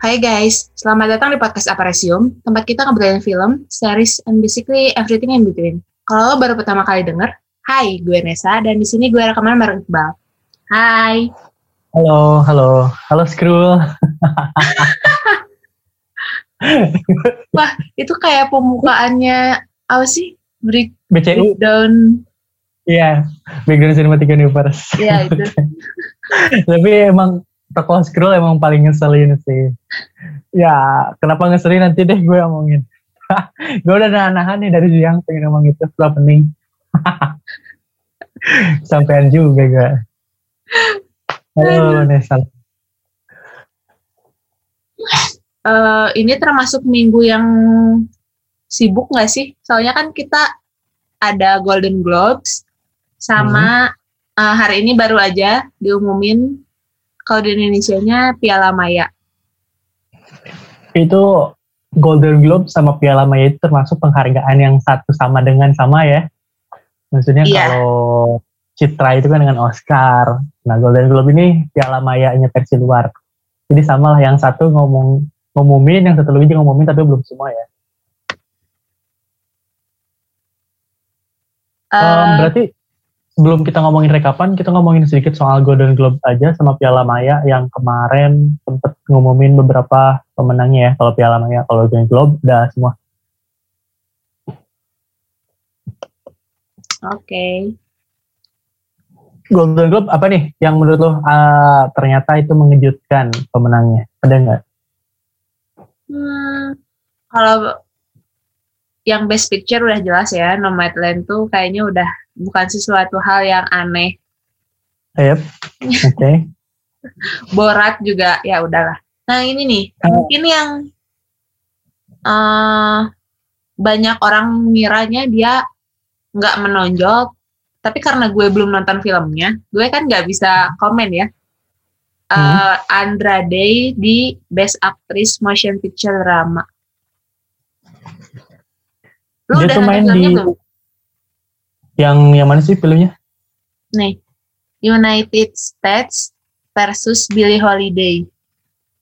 Hai guys, selamat datang di podcast Aparesium, tempat kita ngobrolin film, series, and basically everything in between. Kalau lo baru pertama kali denger, hai, gue Nesa, dan di sini gue rekaman bareng Iqbal. Hai, Halo, halo, halo Skrull. wah itu kayak pembukaannya apa sih? Break, BCU, breakdown, iya, Background Cinematic Universe. ya itu. Tapi emang tokoh Skrull emang paling ngeselin sih. Ya, kenapa ngeselin nanti deh gue omongin. gue udah nahan-nahan nih dari siang pengen ngomong itu setelah pening. Sampean juga gue. Halo, Nesa. Eh, ini termasuk minggu yang sibuk nggak sih? Soalnya kan kita ada Golden Globes sama eh, hari ini baru aja diumumin kalau di Indonesia-nya Piala Maya. Itu Golden Globe sama Piala Maya itu termasuk penghargaan yang satu sama dengan sama ya. Maksudnya Iya. kalau Citra itu kan dengan Oscar. Nah Golden Globe ini Piala Maya-nya versi luar. Jadi sama lah yang satu ngomong ngumumin, yang satu lagi juga ngumumin tapi belum semua ya. Em, berarti sebelum kita ngomongin rekapan, kita ngomongin sedikit soal Golden Globe aja sama Piala Maya yang kemarin sempet ngumumin beberapa pemenangnya ya. Kalau Piala Maya, kalau Golden Globe udah semua. Oke. Golden Globe apa nih yang menurut lo ah, ternyata itu mengejutkan pemenangnya? Ada nggak? Hmm, kalau yang Best Picture udah jelas ya, Nomadland tuh kayaknya udah bukan sesuatu hal yang aneh. Yep. Oke. Borat juga ya udahlah. Nah ini nih, Oh. mungkin yang eh banyak orang ngiranya dia nggak menonjol, tapi karena gue belum nonton filmnya, gue kan nggak bisa komen ya. Eh Hmm. Andra Day di Best Actress Motion Picture Drama. Lu Dia udah tuh main di belum? yang yang mana sih filmnya? Nih, United States versus Billie Holiday.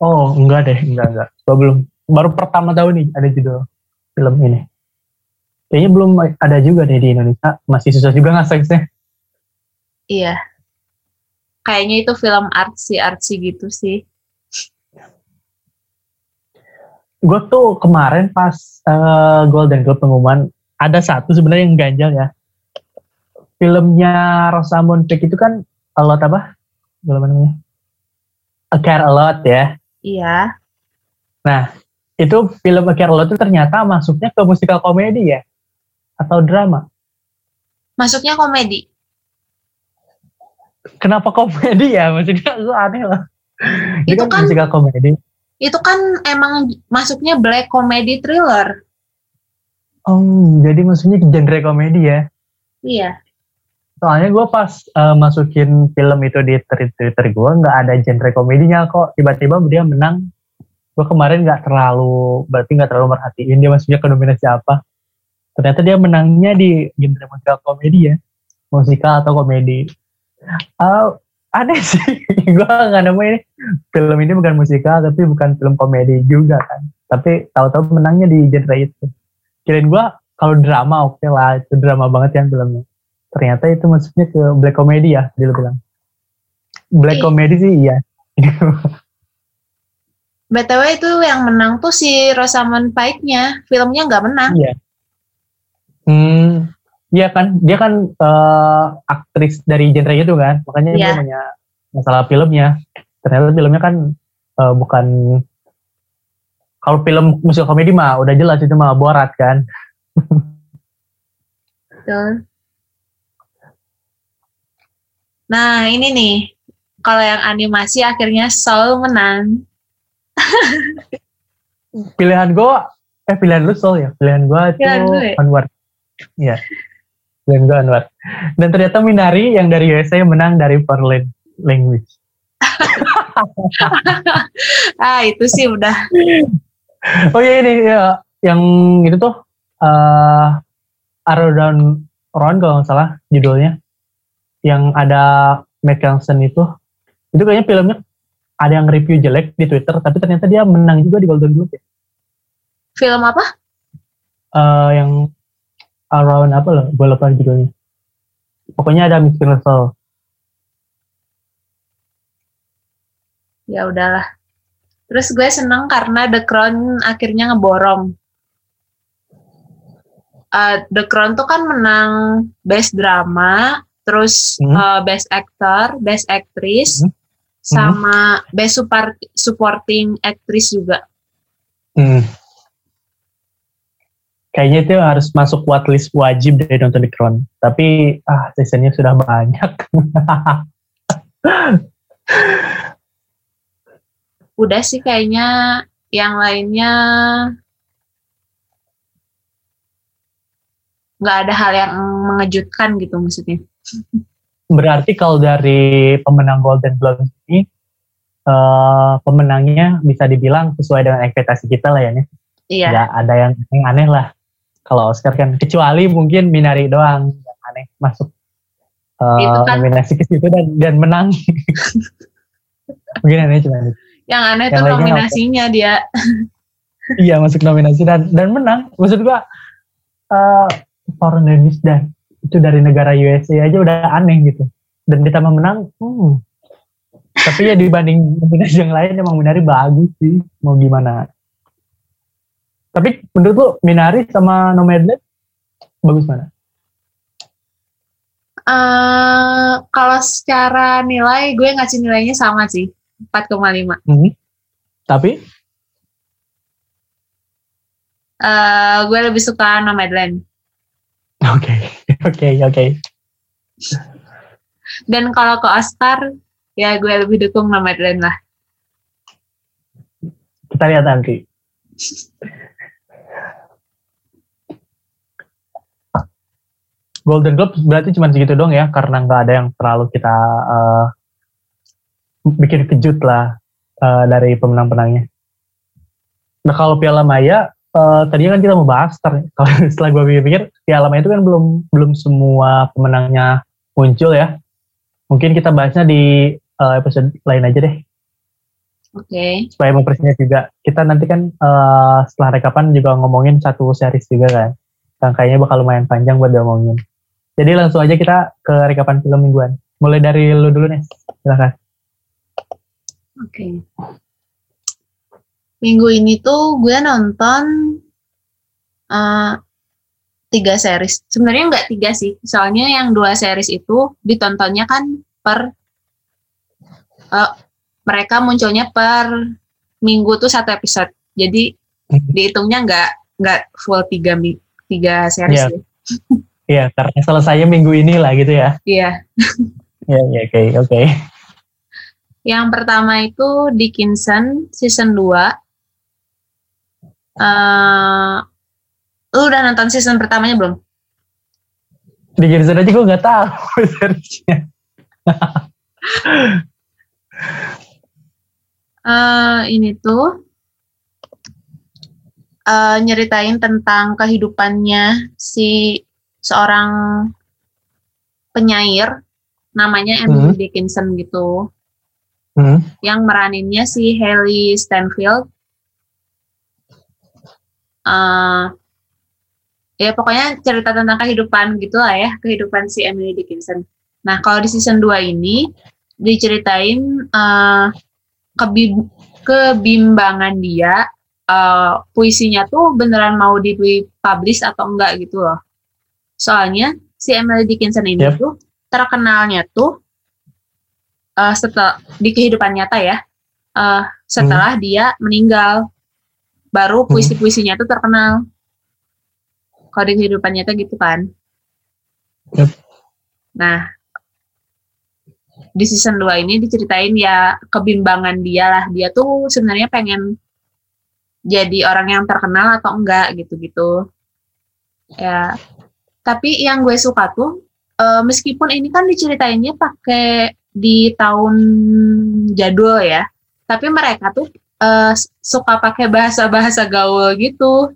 Oh enggak deh, enggak enggak. Gua belum. Baru pertama tahu nih ada judul film ini. Kayaknya belum ada juga deh di Indonesia. Masih susah juga ngaksesnya. Iya. Kayaknya itu film artsy-artsy gitu sih. Gue tuh kemarin pas eh, Golden Globe pengumuman ada satu sebenarnya yang ganjal ya. Filmnya Rosamund Pike itu kan a lot apa? Film namanya. A Care A Lot ya. Iya. itu film A Care A Lot itu ternyata masuknya ke musikal komedi ya? Atau drama? Masuknya komedi. kenapa komedi ya? Maksudnya gue aneh lah Ini Itu kan- musikal komedi Itu kan emang masuknya black comedy thriller. oh jadi maksudnya genre komedi ya Iya. Soalnya gue pas eh, masukin film itu di Twitter, gue nggak ada genre komedinya kok. Tiba-tiba dia menang. Gue kemarin nggak terlalu, berarti nggak terlalu merhatiin dia masuknya ke nominasi apa. Ternyata dia menangnya di genre musikal komedi ya. Musikal atau komedi. Eh, aneh sih. gue nggak nemu ini. Film ini bukan musikal tapi bukan film komedi juga kan. Tapi tahu-tahu menangnya di genre itu. Kirain gue kalau drama oke lah. Itu drama banget yang filmnya ternyata itu masuknya ke black comedy ya dia bilang black Iya. comedy sih iya BTW itu yang menang tuh si Rosamund Pike-nya. Filmnya nggak menang. iya hmm iya kan dia kan eh, aktris dari genre itu kan makanya dia Iya. punya masalah filmnya ternyata filmnya kan eh, bukan Kalau film musikal komedi mah udah jelas itu mah Borat kan. Betul. Nah, ini nih. Kalau yang animasi akhirnya Soul menang. Pilihan gue, eh pilihan lu Soul ya. Pilihan gue itu Pilihan gue. Anwar. Pilihan gue Anwar. Dan ternyata Minari yang dari USA menang dari foreign language. Ah, itu sih udah. Oh iya ini ya, yang itu tuh eh Arrow Down Round kalau nggak salah judulnya. Yang ada Matt Kelsen itu. Itu kayaknya filmnya ada yang review jelek di Twitter, tapi ternyata dia menang juga di Golden Globe ya. Film apa? Eh, yang Around apa loh, gue lupa judulnya. Pokoknya ada Miss Russell. Ya udahlah. Terus gue seneng karena The Crown akhirnya ngeborong. Eh, The Crown tuh kan menang Best Drama, terus Hmm. eh, Best Actor, Best Actress, Hmm. sama Best Supar- Supporting Actress juga. Hmm. Kayaknya itu harus masuk watchlist wajib dari nonton The Crown. Tapi ah seasonnya sudah banyak. Udah sih kayaknya yang lainnya nggak ada hal yang mengejutkan gitu maksudnya. Berarti kalau dari pemenang Golden Globe ini eh, pemenangnya bisa dibilang sesuai dengan ekspektasi kita lah ya. Nis. Iya. Nggak ada yang, yang aneh lah. Kalau Oscar kan kecuali mungkin Minari doang yang aneh masuk eh, Itu kan- nominasi ke situ dan dan menang. mungkin aneh cuma itu. Yang aneh Yang tuh lainnya nominasinya dia. iya masuk nominasi dan dan menang maksud gua eh foreign language dan itu dari negara USA aja udah aneh gitu dan ditambah menang hmm. tapi ya dibanding nominasi yang lain emang Minari bagus sih mau gimana tapi menurut lu Minari sama Nomadland bagus mana eh kalau secara nilai gue ngasih nilainya sama sih 4,5. Hmm. tapi Eh gue lebih suka Nomadland. oke oke oke Dan kalau ke Oscar ya gue lebih dukung Nomadland lah. kita lihat nanti Golden Globe berarti cuma segitu dong ya karena nggak ada yang terlalu kita eh, bikin kejut lah eh, dari pemenang-penangnya. Nah kalau Piala Maya eh, tadinya kan kita mau bahas ter- kalau setelah gue pikir-pikir Piala Maya itu kan belum belum semua pemenangnya muncul ya. Mungkin kita bahasnya di eh, episode lain aja deh Oke. supaya mempersiapkan juga. Kita nanti kan eh, setelah rekapan juga ngomongin satu series juga kan. Yang kayaknya bakal lumayan panjang buat diomongin. Jadi langsung aja kita ke rekapan film mingguan. Mulai dari lu dulu nih, silakan. Oke. Minggu ini tuh gue nonton eh, tiga series. Sebenarnya nggak tiga sih. Soalnya yang dua series itu ditontonnya kan per eh, mereka munculnya per minggu tuh satu episode. Jadi dihitungnya nggak nggak full tiga tiga series ya. Iya, karena selesainya minggu ini lah gitu ya. Iya. Iya, iya, oke, oke. Yang pertama itu Dickinson season 2. Eh lu udah nonton season pertamanya belum? Di Gibson aja gue nggak tahu. Eh ini tuh eh nyeritain tentang kehidupannya si seorang penyair namanya Emily Hmm. Dickinson gitu. Hmm. Yang meraninnya si Haley Stanfield. eh ya pokoknya cerita tentang kehidupan gitu lah ya, kehidupan si Emily Dickinson. Nah, kalau di season 2 ini diceritain eh kebim- kebimbangan dia eh, puisinya tuh beneran mau dipublish atau enggak gitu loh. Soalnya si Emily Dickinson ini Yep. tuh terkenalnya tuh eh, setelah di kehidupan nyata ya, eh, setelah dia meninggal. baru puisi-puisinya tuh terkenal. Kalau di kehidupan nyata gitu kan. Yep. Nah, di season 2 ini diceritain ya kebimbangan dia lah. Dia tuh sebenarnya pengen jadi orang yang terkenal atau enggak gitu-gitu. Ya. Tapi yang gue suka tuh eh, meskipun ini kan diceritainnya pakai di tahun jadul ya, tapi mereka tuh eh, suka pakai bahasa-bahasa gaul gitu.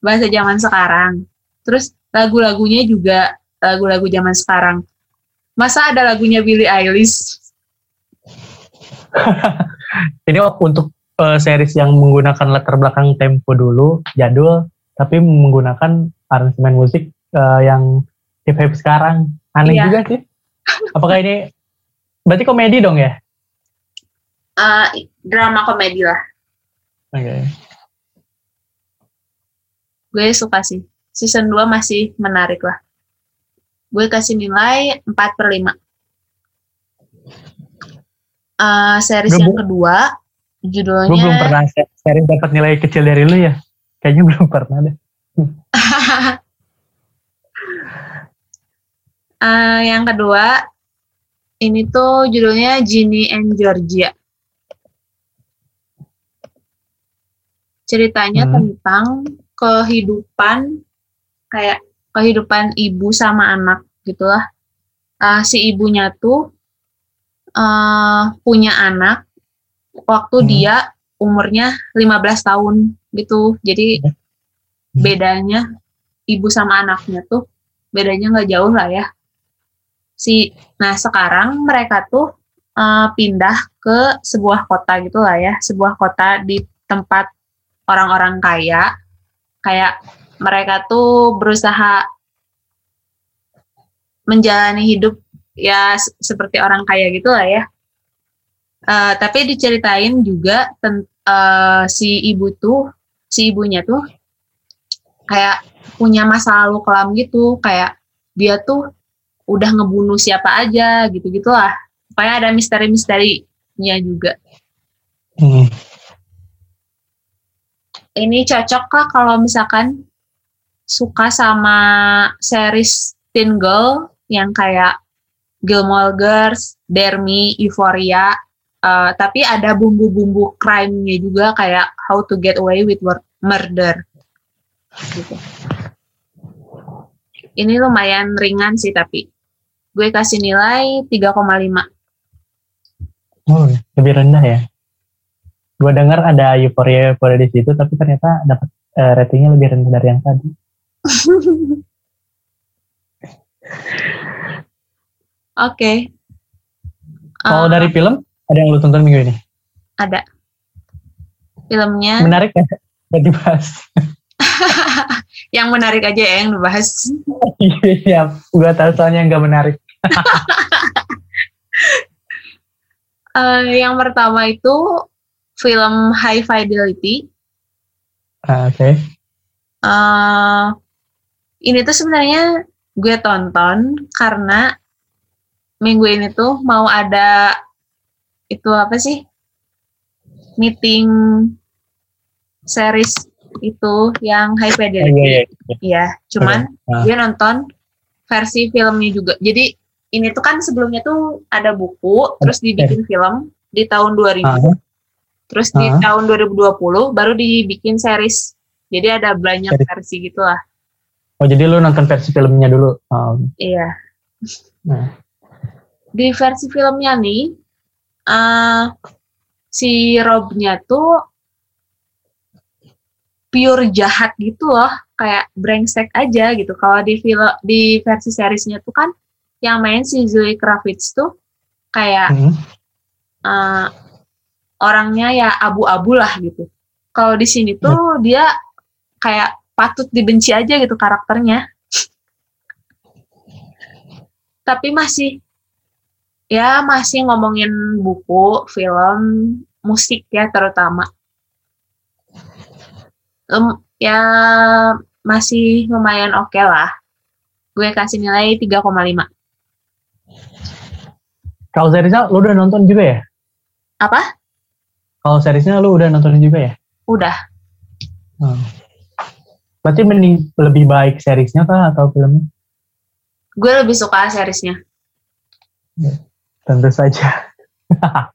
Bahasa zaman sekarang. Terus lagu-lagunya juga lagu-lagu zaman sekarang. Masa ada lagunya Billie Eilish? Ini untuk eh, series yang menggunakan latar belakang tempo dulu, jadul, tapi menggunakan aransemen musik eh, yang hip-hip sekarang. Aneh Iya. juga sih. Apakah ini berarti komedi dong ya? Eh, drama komedi lah. Oke. gue suka sih. Season 2 masih menarik lah. Gue kasih nilai 4 per 5. Eh, series Gue yang kedua, Gue belum judulnya pernah se- series dapat nilai kecil dari lu ya. Kayaknya belum pernah deh. Eh, yang kedua, ini tuh judulnya Ginny and Georgia. Ceritanya Hmm. tentang kehidupan kayak kehidupan ibu sama anak gitulah. Eh, si ibunya tuh eh, punya anak waktu Hmm. dia umurnya 15 tahun gitu. Jadi Hmm. bedanya ibu sama anaknya tuh bedanya nggak jauh lah ya. Si nah sekarang mereka tuh eh, pindah ke sebuah kota gitu lah ya, sebuah kota di tempat orang-orang kaya. Kayak mereka tuh berusaha menjalani hidup ya se- seperti orang kaya gitu lah ya. Eh, tapi diceritain juga eh, si ibu tuh, si ibunya tuh kayak punya masa lalu kelam gitu, kayak dia tuh udah ngebunuh siapa aja gitu gitulah. Pokoknya ada misteri-misterinya juga. Hmm. Ini cocok lah kalau misalkan suka sama series teen girl yang kayak Gilmore Girls, Dermy, Euphoria, eh, tapi ada bumbu-bumbu crime-nya juga kayak How to Get Away with Mur- Murder. Gitu. Ini lumayan ringan sih tapi gue kasih nilai 3,5. Oh, lebih rendah ya. Gue dengar ada euforia euforia di situ, tapi ternyata dapat eh, ratingnya lebih rendah dari yang tadi. Oke. Kalau Eh, dari film, ada yang lu tonton minggu ini? ada filmnya Menarik ya? Dibahas. yang menarik aja ya yang dibahas. Iya, gue tahu soalnya nggak menarik. Eh, yang pertama itu film High Fidelity. Ah, Oke. Eh, ini tuh sebenarnya gue tonton karena minggu ini tuh mau ada itu apa sih meeting series itu yang High Oh, Fidelity. iya, iya. Iya, cuman Ah. gue nonton versi filmnya juga. Jadi ini tuh kan sebelumnya tuh ada buku, terus dibikin film di tahun 2000, Ah, terus di Ah. tahun 2020 baru dibikin series. Jadi ada banyak Series. versi gitulah. Oh, jadi lu nonton versi filmnya dulu? Oh, Iya. nah. Di versi filmnya nih, eh si Robnya tuh pure jahat gitu loh, kayak brengsek aja gitu. Kalau di film di versi seriesnya tuh kan yang main si Zoe Kravitz tuh kayak Hmm. eh, orangnya ya abu-abu lah gitu. Kalau di sini tuh dia kayak patut dibenci aja gitu karakternya. Tapi masih ya masih ngomongin buku, film, musik ya terutama. Lem- ya masih lumayan oke lah. Gue kasih nilai 3,5. Kalau seriesnya lu udah nonton juga ya? Apa? Kalau seriesnya lu udah nonton juga ya? Udah. Hmm. Berarti mending lebih baik seriesnya kah atau filmnya? Gue lebih suka seriesnya. Tentu saja.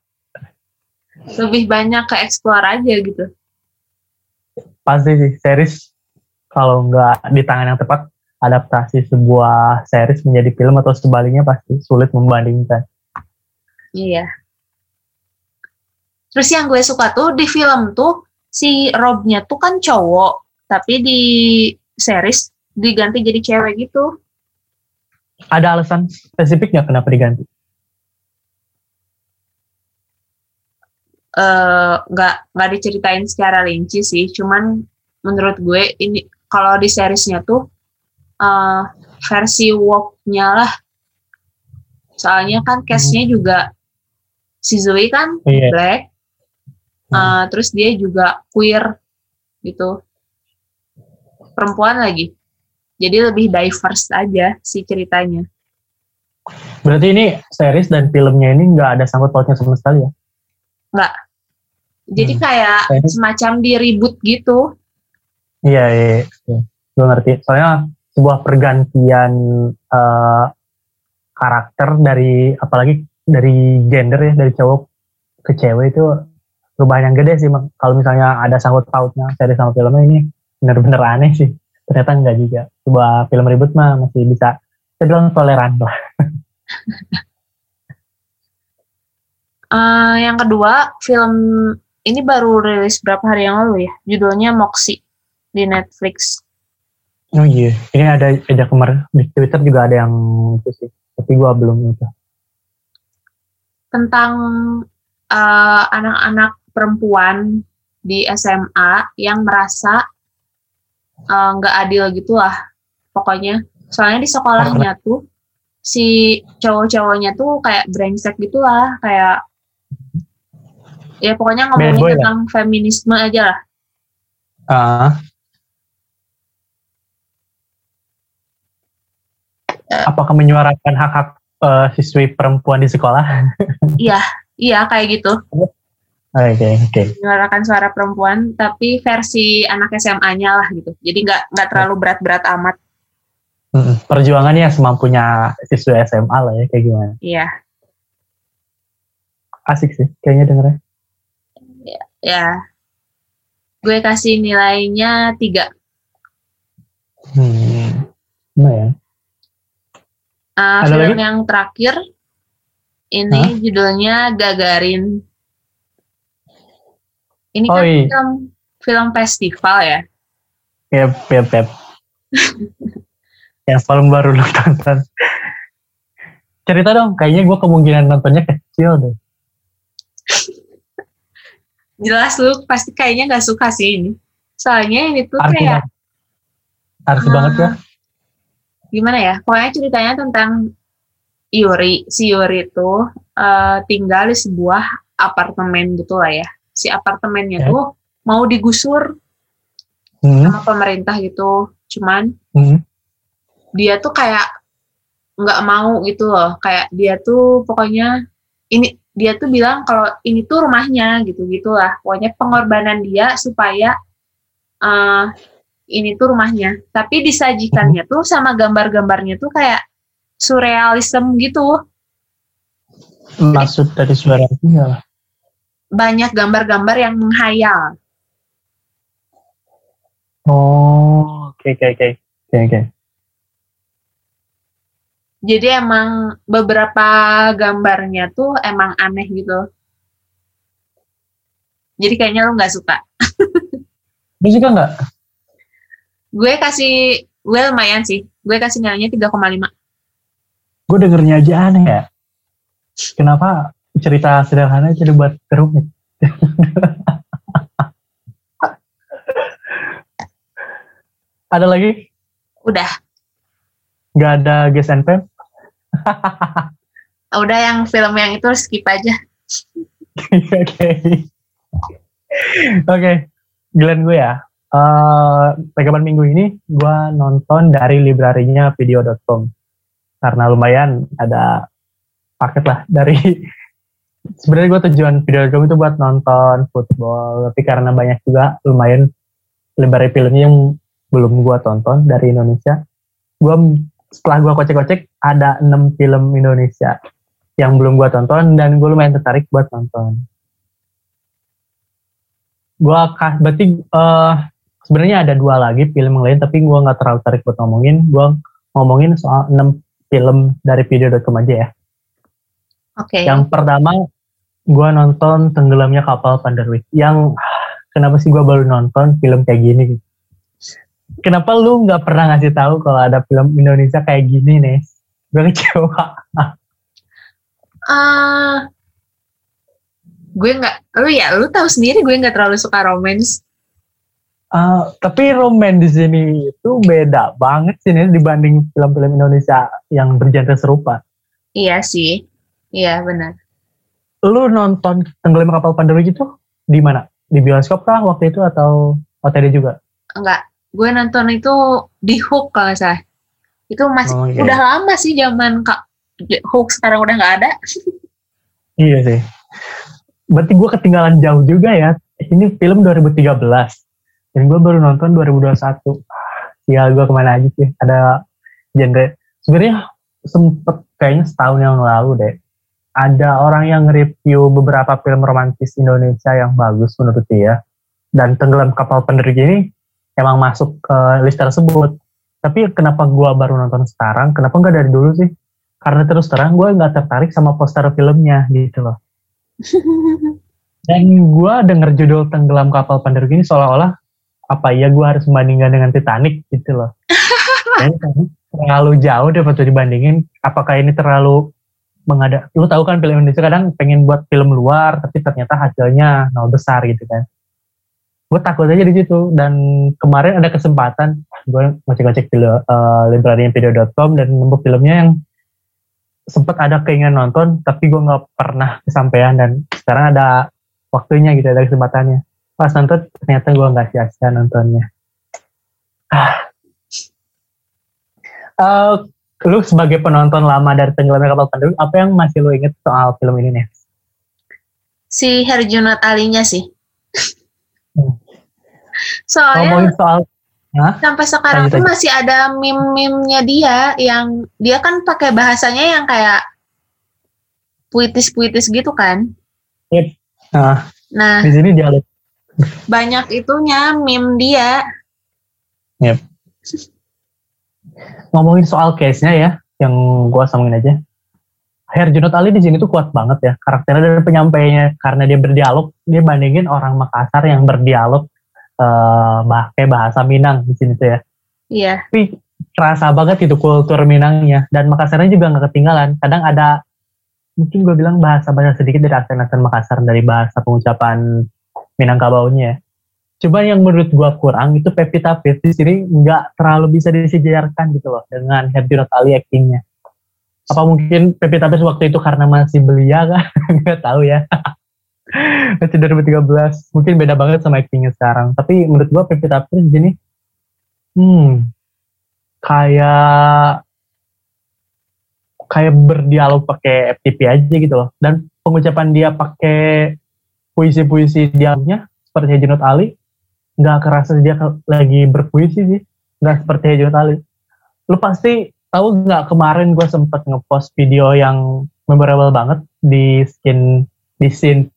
Lebih banyak ke explore aja gitu. Pasti sih series kalau nggak di tangan yang tepat adaptasi sebuah series menjadi film atau sebaliknya pasti sulit membandingkan. Iya. Terus yang gue suka tuh di film tuh si Robnya tuh kan cowok, tapi di series diganti jadi cewek gitu. Ada alasan spesifiknya kenapa diganti? Eh, nggak nggak diceritain secara rinci sih, cuman menurut gue ini kalau di seriesnya tuh eh, versi woke-nya lah. Soalnya kan cast-nya juga si Zoe kan Iya. black, eh, terus dia juga queer gitu, perempuan lagi. Jadi lebih diverse aja si ceritanya. Berarti ini series dan filmnya ini nggak ada sangkut pautnya sama sekali ya? Jadi Hmm. kayak semacam di reboot gitu. Iya, iya, iya. gue ngerti. Soalnya sebuah pergantian eh, karakter dari apalagi dari gender ya dari cowok ke cewek itu perubahan yang gede sih. Kalau misalnya ada sangkut pautnya series sama filmnya ini bener-bener aneh sih. Ternyata enggak juga. Sebuah film ribut mah masih bisa saya bilang toleran lah. Eh, yang kedua, film ini baru rilis berapa hari yang lalu ya. Judulnya Moxie di Netflix. Oh iya, ini ada ada kemarin di Twitter juga ada yang itu sih. Tapi gua belum itu. Tentang eh, anak-anak perempuan di SMA yang merasa eh, nggak adil gitu lah. Pokoknya, soalnya di sekolahnya tuh si cowok-cowoknya tuh kayak brengsek gitu lah, kayak ya pokoknya boy ngomongin lah. tentang feminisme aja lah. Ah. Apakah menyuarakan hak-hak eh, siswi perempuan di sekolah? Iya, kayak gitu. Oke, oke. menyuarakan suara perempuan tapi versi anak SMA-nya lah gitu. Jadi nggak nggak terlalu berat-berat amat. Mm-mm. Perjuangannya semampunya siswi SMA lah ya, kayak gimana? Iya, Asik sih, kayaknya dengernya. Ya. Gue kasih nilainya tiga. Hmm. Lumayan. Uh, Ada film lagi? yang terakhir ini judulnya Gagarin. Ini Oh, kan iya. film film festival ya. Yep, yep, yep. yang paling baru lu tonton. Cerita dong, kayaknya gue kemungkinan nontonnya kecil deh. Jelas lu pasti kayaknya nggak suka sih ini. Soalnya ini tuh Arti kayak. Arti Ah. banget ya. gimana ya pokoknya ceritanya tentang Yuri si Yuri itu eh, tinggal di sebuah apartemen gitu lah ya si apartemennya Ya. tuh mau digusur Hmm, sama pemerintah gitu cuman hmm. dia tuh kayak nggak mau gitu loh kayak dia tuh pokoknya ini dia tuh bilang kalau ini tuh rumahnya gitu gitulah pokoknya pengorbanan dia supaya eh, ini tuh rumahnya tapi disajikannya tuh sama gambar-gambarnya tuh kayak surrealism gitu Maksud dari suara itu ya. banyak gambar-gambar yang menghayal Oh, oke, oke, oke. Oke, oke. Jadi emang beberapa gambarnya tuh emang aneh gitu jadi kayaknya lo nggak suka Lu suka nggak? gue kasih gue lumayan sih gue kasih nilainya 3,5 Gue dengernya aja aneh ya. Kenapa cerita sederhana aja dibuat rumit? Ada lagi? udah Nggak ada guest and? Udah yang film yang itu skip aja Oke. Oke, Glenn gue ya. Eh, rekaman minggu ini gue nonton dari librarinya video.com karena lumayan ada paket lah dari sebenarnya gue tujuan video.com itu buat nonton football tapi karena banyak juga lumayan lembar filmnya yang belum gua tonton dari Indonesia. Gua setelah gua kocek-kocek ada enam film Indonesia yang belum gua tonton dan gue lumayan tertarik buat nonton. Gua kah berarti eh sebenarnya ada dua lagi film lain tapi gua nggak terlalu tertarik buat ngomongin. Gua ngomongin soal enam film dari video.com aja ya. Oke. Yang pertama gua nonton tenggelamnya kapal Panderwick. Yang kenapa sih gua baru nonton film kayak gini? Gitu? Kenapa lu nggak pernah ngasih tahu kalau ada film Indonesia kayak gini nih? Gue kecewa. Eh, gue nggak, lu ya, lu tahu sendiri gue nggak terlalu suka romance. Ah, tapi roman di sini itu beda banget sih nih dibanding film-film Indonesia yang bergenre serupa. Iya sih, iya benar. Lu nonton Tenggelam Kapal Pandewi itu di mana? Di bioskop kah waktu itu atau OTD juga? Enggak, gue nonton itu di Hook kalau salah. Itu masih Oh, iya. udah lama sih zaman kak Hook sekarang udah nggak ada. Iya sih. Berarti gue ketinggalan jauh juga ya. Ini film 2013. Dan gue baru nonton 2021. Ya gue ke mana aja sih. Ada genre. Sebenarnya sempet kayaknya setahun yang lalu deh. Ada orang yang nge-review beberapa film romantis Indonesia yang bagus menurut dia. Dan Tenggelam Kapal Penerja ini emang masuk ke list tersebut. Tapi kenapa gue baru nonton sekarang? Kenapa nggak dari dulu sih? Karena terus terang gue nggak tertarik sama poster filmnya gitu loh. Dan gue denger judul Tenggelam Kapal Panderu ini seolah-olah apa ya gue harus membandingkan dengan Titanic gitu loh. Dan kayaknya terlalu jauh deh waktu dibandingin. Apakah ini terlalu mengada? Lu tahu kan film Indonesia kadang pengen buat film luar, tapi ternyata hasilnya nol besar gitu kan. Gue takut aja di situ. Dan kemarin ada kesempatan gue ngecek-ngecek film uh, dan nemu filmnya yang sempat ada keinginan nonton tapi gue nggak pernah kesampaian dan sekarang ada waktunya gitu ada kesempatannya pas nonton ternyata gue nggak sia-sia nontonnya ah. Eh, lu sebagai penonton lama dari tenggelamnya kapal Pandu apa yang masih lu inget soal film ini nih Si Herjunot Alinya sih. Soalnya ngomongin soal Hah? sampai sekarang tuh masih ada meme-meme-nya dia yang dia kan pakai bahasanya yang kayak puitis-puitis gitu kan. nah, Nah, di sini dialog banyak itunya meme dia. ngomongin soal case-nya ya, yang gua sambungin aja. Herjunot Ali di sini tuh kuat banget ya karakternya dan penyampaiannya karena dia berdialog dia bandingin orang Makassar yang berdialog eh pakai bahasa Minang di sini tuh ya. Iya. Tapi terasa banget itu kultur Minangnya dan Makassarnya juga nggak ketinggalan. Kadang ada mungkin gue bilang bahasa bahasa sedikit dari aksen-aksen Makassar dari bahasa pengucapan Minangkabaunya. Coba yang menurut gua kurang itu Pevita Pierce di sini nggak terlalu bisa disejarkan gitu loh dengan Herjunot Ali actingnya. Apa mungkin Pevita Pierce waktu itu karena masih belia kan? Nggak tahu ya. masih 2013 mungkin beda banget sama actingnya sekarang. Tapi menurut gua Pevita Pierce di sini, hmm, kayak kayak berdialog pakai FTP aja gitu loh. Dan pengucapan dia pakai puisi-puisi dialognya seperti Herjunot Ali nggak kerasa dia lagi berpuisi sih nggak seperti Herjunot Ali lu pasti tahu nggak kemarin gue sempet ngepost video yang memorable banget di skin di scene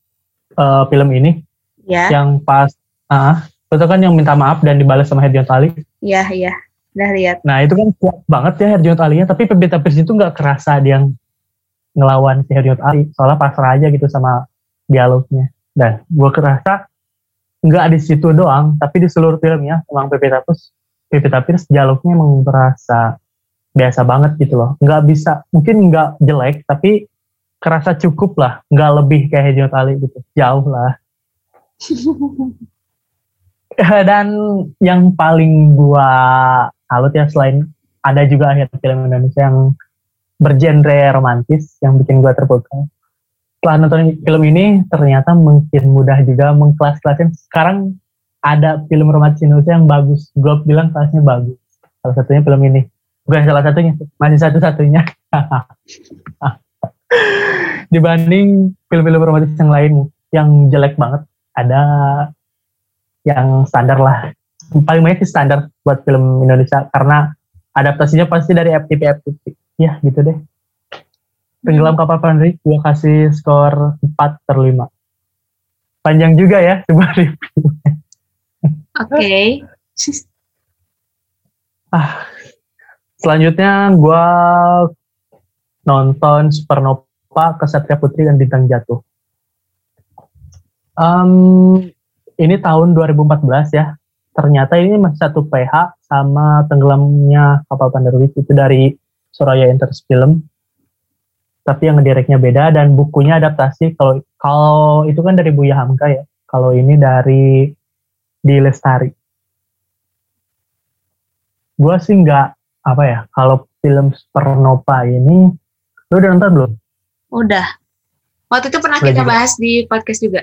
uh, film ini? Ya, yang pas ah itu kan yang minta maaf dan dibalas sama Herjunot Ali. Iya, iya. Udah lihat. nah itu kan kuat banget ya Herjunot Ali-nya tapi Pevita Pierce itu nggak kerasa dia yang ngelawan si Herjunot Ali. Soalnya pasrah aja gitu sama dialognya. Dan gue kerasa nggak di situ doang tapi di seluruh filmnya emang Pevita Pierce Pevita Pierce dialognya emang terasa biasa banget gitu loh. Nggak bisa mungkin nggak jelek tapi kerasa cukup lah. Nggak lebih kayak Herjunot Ali gitu. Jauh lah. Dan yang paling gua salut ya selain ada juga akhir film Indonesia yang bergenre romantis yang bikin gua terpukau. Setelah nonton film ini ternyata mungkin mudah juga mengkelas-kelasin. Sekarang ada film romantis Indonesia yang bagus. Gue bilang kelasnya bagus. Salah satunya film ini bukan salah satunya masih satu-satunya. Dibanding film-film romantis yang lain yang jelek banget ada yang standar lah. Paling banyak sih standar buat film Indonesia karena adaptasinya pasti dari FTP FTP ya gitu deh. Tenggelam kapal Pandri gue kasih skor 4 per 5 panjang juga ya sebuah review. Oke. ah selanjutnya gue nonton Supernova Kesatria Putri dan Bintang Jatuh. Em, ini tahun 2014 ya. Ternyata ini masih satu PH sama tenggelamnya kapal Pandarwis itu dari Soraya Enters Film. Tapi yang ngedireknya beda dan bukunya adaptasi. Kalau kalau itu kan dari Buya Hamka ya. Kalau ini dari di Lestari. Gue sih nggak apa ya kalau film Supernova ini lu udah nonton belum? Udah. Waktu itu pernah Udah kita juga. bahas di podcast juga.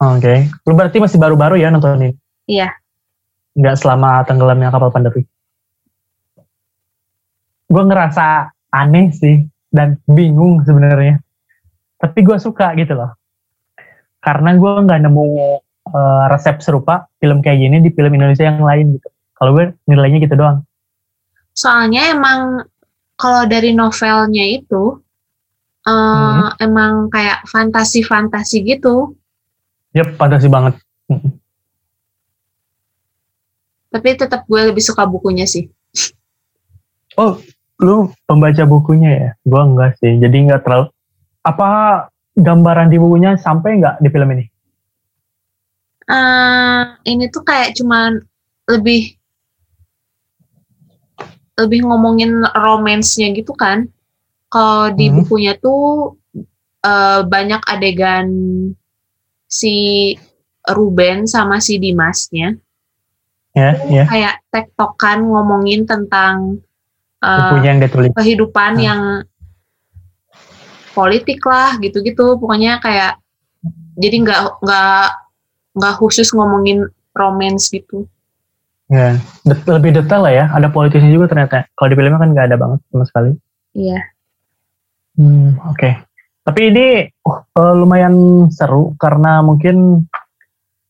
Oke, lu berarti masih baru-baru ya nonton ini? Iya. Nggak selama tenggelamnya kapal Pandawi? Gue ngerasa aneh sih dan bingung sebenarnya. Tapi gue suka gitu loh. Karena gue nggak nemu eh, resep serupa film kayak gini di film Indonesia yang lain gitu. Kalau gue nilainya gitu doang. Soalnya emang kalau dari novelnya itu eh, Hmm. emang kayak fantasi-fantasi gitu. Yep, fantasi banget. Tapi tetap gue lebih suka bukunya sih. Oh, lu pembaca bukunya ya? Gue enggak sih. Jadi nggak terlalu. Apa gambaran di bukunya sampai nggak di film ini? eh ini tuh kayak cuman lebih lebih ngomongin romansnya gitu kan. Kalau di Hmm. bukunya tuh eh, banyak adegan si Ruben sama si Dimasnya Ya, ya. kayak tektokan ngomongin tentang Bukunya yang kehidupan Hmm. yang politik lah gitu-gitu pokoknya kayak jadi nggak nggak nggak khusus ngomongin romance gitu Ya, det- lebih detail lah ya. Ada politisnya juga ternyata. Kalau di filmnya kan nggak ada banget sama sekali. iya Hmm, oke. Tapi ini uh, eh, lumayan seru karena mungkin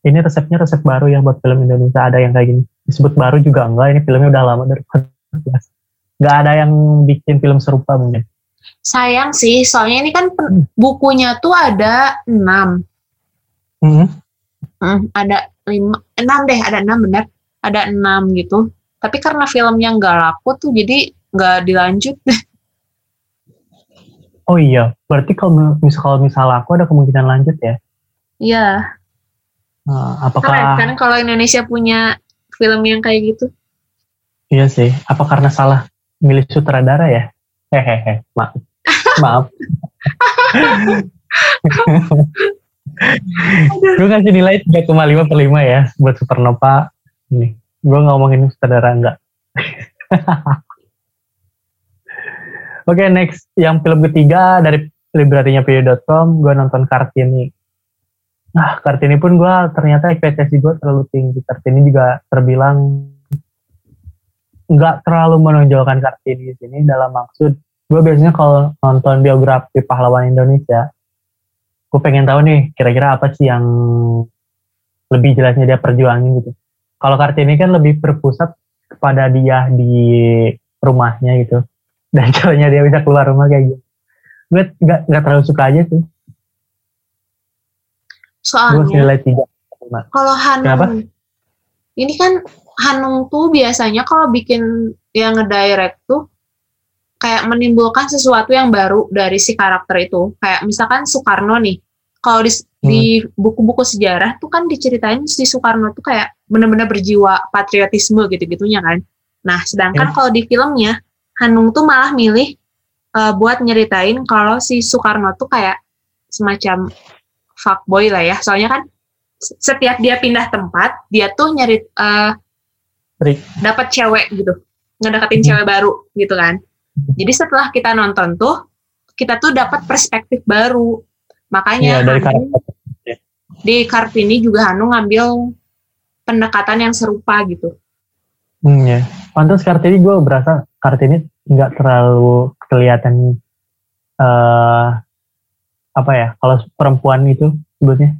ini resepnya resep baru ya buat film Indonesia. Ada yang kayak gini. Disebut baru juga enggak. Ini filmnya udah lama dari 2014. Nggak ada yang bikin film serupa mungkin. sayang sih soalnya ini kan Hmm. bukunya tuh ada enam Hmm, Hmm, ada lima enam deh ada enam benar ada enam gitu tapi karena filmnya nggak laku tuh jadi nggak dilanjut Oh iya, berarti kalau misal kalau misal aku ada kemungkinan lanjut ya. iya Nah, apakah kan kalau Indonesia punya film yang kayak gitu iya sih? Apa karena salah milih sutradara ya? Hehehe, maaf. maaf. gue kasih nilai 3,5 per 5 ya buat Supernova. Ini, gue ngomongin sutradara enggak. Oke, next. Yang film ketiga dari librarinya video.com, gue nonton Kartini. Nah, Kartini pun gue ternyata ekspektasi gue terlalu tinggi. Kartini juga terbilang nggak terlalu menonjolkan Kartini di sini dalam maksud gue biasanya kalau nonton biografi pahlawan Indonesia, gue pengen tahu nih kira-kira apa sih yang lebih jelasnya dia perjuangin gitu. Kalau Kartini kan lebih berpusat kepada dia di rumahnya gitu dan caranya dia bisa keluar rumah kayak gitu. Gue nggak nggak terlalu suka aja sih. Gue soalnya nilai tiga. Kalau Kenapa? Hanung, ini kan Hanung tuh biasanya kalau bikin yang ngedirect tuh kayak menimbulkan sesuatu yang baru dari si karakter itu. Kayak misalkan Soekarno nih, kalau di, di buku-buku sejarah tuh kan diceritain si Soekarno tuh kayak bener-bener berjiwa patriotisme gitu-gitunya kan. Nah, sedangkan Ya. kalau di filmnya Hanung tuh malah milih eh, buat nyeritain kalau si Soekarno tuh kayak semacam fuckboy lah ya. Soalnya kan setiap dia pindah tempat, dia tuh nyari eh, Trik. dapat cewek gitu, ngedeketin Hmm. cewek baru gitu kan. Jadi setelah kita nonton tuh, kita tuh dapat perspektif baru. Makanya Iya dari Hanung- karakter. di Kartini juga Hanung ngambil pendekatan yang serupa gitu. Hmm, ya. Pantas Kartini gue berasa Kartini nggak terlalu kelihatan eh apa ya kalau perempuan itu sebutnya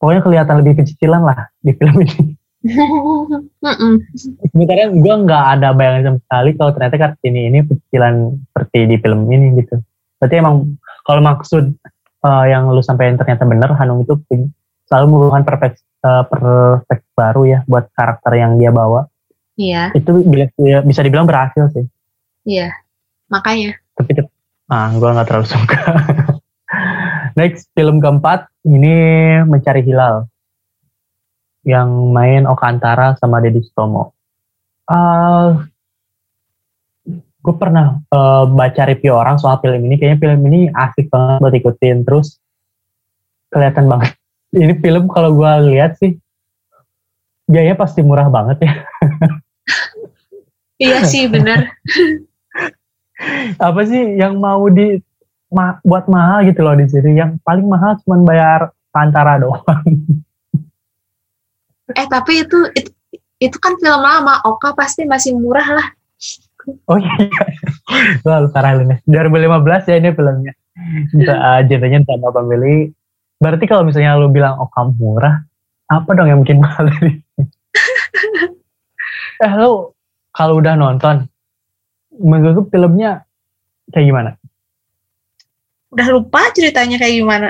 pokoknya kelihatan lebih kecicilan lah di film ini sebenarnya gue nggak ada bayangan sama sekali kalau ternyata Kartini ini pecicilan seperti di film ini gitu. Berarti emang kalau maksud eh, yang lu sampaikan ternyata benar, Hanung itu selalu merupakan perfect, eh, perfect baru ya buat karakter yang dia bawa. Iya, Itu bila- ya, bisa dibilang berhasil sih. iya. Makanya. Tapi ah gue nggak terlalu suka. Next film keempat ini Mencari Hilal yang main Oka Antara sama Deddy Sutomo. Ah, gue pernah eh, baca review orang soal film ini. Kayaknya film ini asik banget buat ikutin. Terus kelihatan banget. Ini film kalau gue lihat sih biayanya pasti murah banget ya. Iya sih, bener. apa sih yang mau di ma- buat mahal gitu loh di sini yang paling mahal cuma bayar antara doang Eh, tapi itu, itu itu kan film lama, Oka pasti masih murah lah. Oh iya lalu parah lu nih 2015 ya ini filmnya. Uh, genrenya drama family berarti kalau misalnya lu bilang oh kamu murah apa dong yang bikin mahal dari eh lu kalau udah nonton menurut lu filmnya kayak gimana? Udah lupa ceritanya kayak gimana.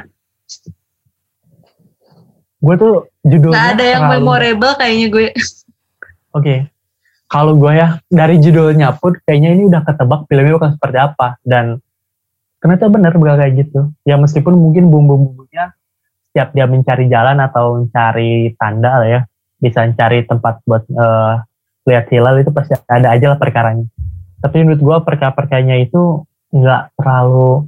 gue tuh judulnya Gak ada yang terlalu- memorable kayaknya gue. Oke, kalau gue ya dari judulnya pun kayaknya ini udah ketebak filmnya bakal seperti apa dan ternyata benar bakal kayak gitu. Ya meskipun mungkin bumbu-bumbunya setiap dia mencari jalan atau mencari tanda lah ya, bisa mencari tempat buat eh, lihat hilal itu pasti ada aja lah perkaranya. Tapi menurut gue perkara-perkaranya itu nggak terlalu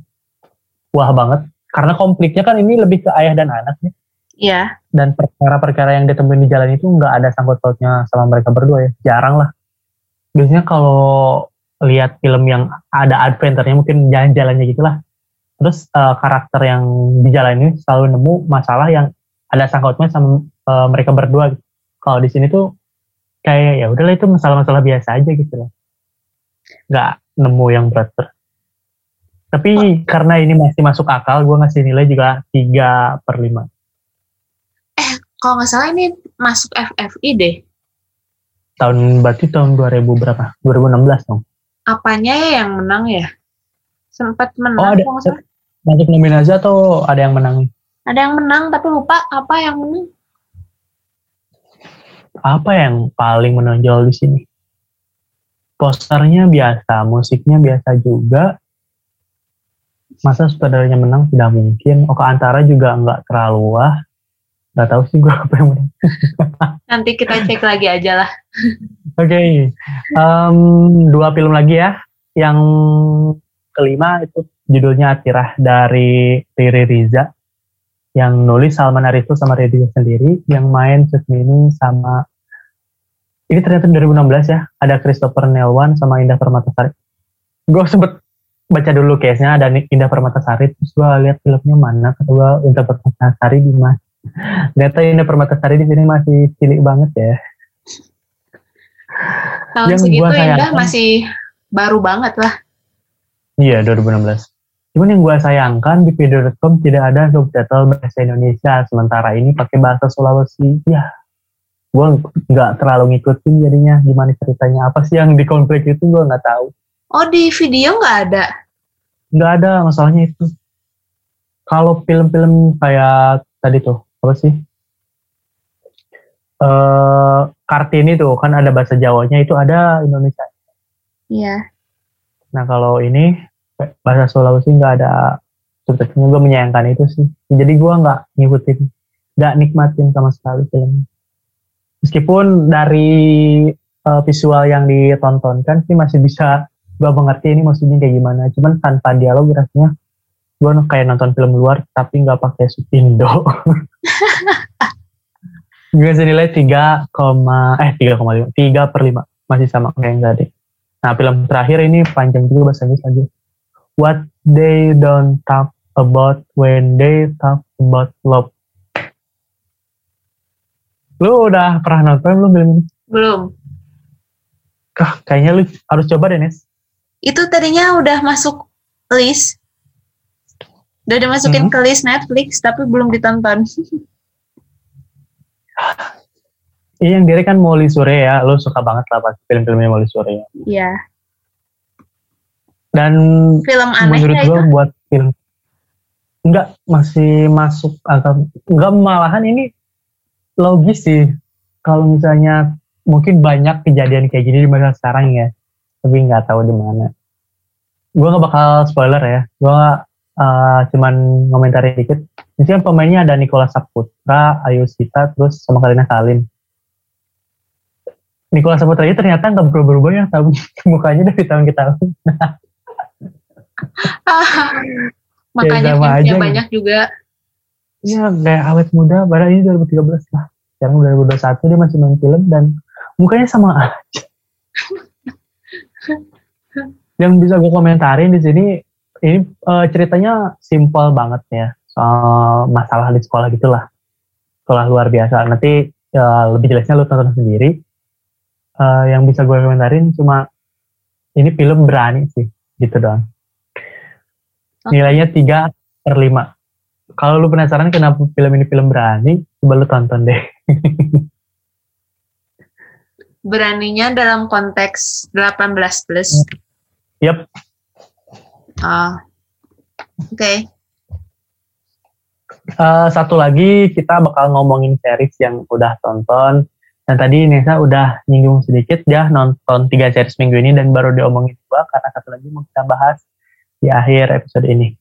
wah banget karena konfliknya kan ini lebih ke ayah dan anak ya Iya. dan perkara-perkara yang ditemuin di jalan itu nggak ada sangkut pautnya sama mereka berdua ya jarang lah biasanya kalau lihat film yang ada adventure-nya mungkin jalan-jalannya gitulah. Terus eh, karakter yang di jalan ini selalu nemu masalah yang ada sangkutnya sama eh, mereka berdua gitu. kalau di sini tuh kayak ya udahlah itu masalah-masalah biasa aja gitu loh. Nggak nemu yang berat berat. Tapi karena ini masih masuk akal gue ngasih nilai juga 3 per 5 Kalau nggak salah ini masuk FFI deh. Tahun berarti tahun 2000 berapa? 2016 dong. Apanya ya yang menang ya? Sempat menang Oh, ada. Masuk nominasi atau ada yang menang? Ada yang menang tapi lupa apa yang menang. Apa yang paling menonjol di sini? Posternya biasa, musiknya biasa juga. Masa sutradaranya menang tidak mungkin. Oka Antara juga nggak terlalu wah. Nggak tahu sih gue apa yang menang. Nanti kita cek lagi aja lah. Oke, Em, dua film lagi ya. Yang kelima itu judulnya Atirah dari Riri Riza. Yang nulis Salman Arifin sama Riri sendiri. Yang main Susmini sama... Ini ternyata 2016 ya. Ada Christopher Nelwan sama Indah Permatasari. Gue sempet baca dulu case-nya ada Indah Permatasari. Terus gue lihat filmnya mana. Kata gue Indah Permatasari di mana. Ternyata Indah Permatasari di sini masih cilik banget ya. Tahun Yang segitu Indah masih baru banget lah. Iya 2016. Cuman yang gue sayangkan di video.com tidak ada subtitle bahasa Indonesia, sementara ini pakai bahasa Sulawesi. Ya, gue nggak terlalu ngikutin jadinya gimana ceritanya. Apa sih yang di konflik itu gue nggak tahu. Oh di video nggak ada? Nggak ada masalahnya itu. Kalau film-film kayak tadi tuh apa sih? Eh Kartini tuh kan ada bahasa Jawanya itu ada Indonesia. Iya. Nah kalau ini bahasa Sulawesi nggak ada subtitlenya gue menyayangkan itu sih. Jadi gue nggak ngikutin, nggak nikmatin sama sekali film. Meskipun dari eh, visual yang ditontonkan sih masih bisa gue mengerti ini maksudnya kayak gimana. Cuman tanpa dialog rasanya gue kayak nonton film luar tapi nggak pakai subindo. gue senilai 3, eh 3,5 3 per 5 masih sama kayak yang tadi. Nah film terakhir ini panjang juga bahasa Inggris lagi. What they don't talk about when they talk about love. Lu udah pernah nonton belum film ini? Belum. Kah, kayaknya lu harus coba deh, Nes. Itu tadinya udah masuk list. Udah dimasukin Hmm. ke list Netflix tapi belum ditonton. Iya yang direct kan Molly Surya ya, lo suka banget lah pas film-filmnya Molly Surya. Iya. Dan Film aneh menurut ya gue itu. buat film enggak masih masuk angka enggak malahan ini logis sih kalau misalnya mungkin banyak kejadian kayak gini di masa sekarang ya tapi nggak tahu di mana gue nggak bakal spoiler ya gue uh, cuman ngomentarin dikit misalnya pemainnya ada Nicola Saputra Ayu Sita terus sama Karina Salim Nicola Saputra ini ternyata nggak berubah-ubah ya tahun mukanya dari tahun ke tahun Makanya sama filmnya aja gitu. banyak juga. Iya kayak awet muda, padahal ini 2013 lah. Sekarang 2021 dia masih main film dan mukanya sama aja. Yang bisa gue komentarin di sini, ini eh, ceritanya simpel banget ya. Soal masalah di sekolah gitulah. Sekolah luar biasa. Nanti eh, lebih jelasnya lu tonton sendiri. Eh, yang bisa gue komentarin cuma ini film berani sih, gitu doang. Nilainya 3 per 5 kalau lu penasaran kenapa film ini film berani, coba lu tonton deh. Beraninya dalam konteks 18 plus. Yap, Ah. Oke. Eh, satu lagi kita bakal ngomongin series yang udah tonton. Dan tadi Nesa udah nyinggung sedikit ya nonton tiga series minggu ini dan baru diomongin dua karena satu lagi mau kita bahas di akhir episode ini.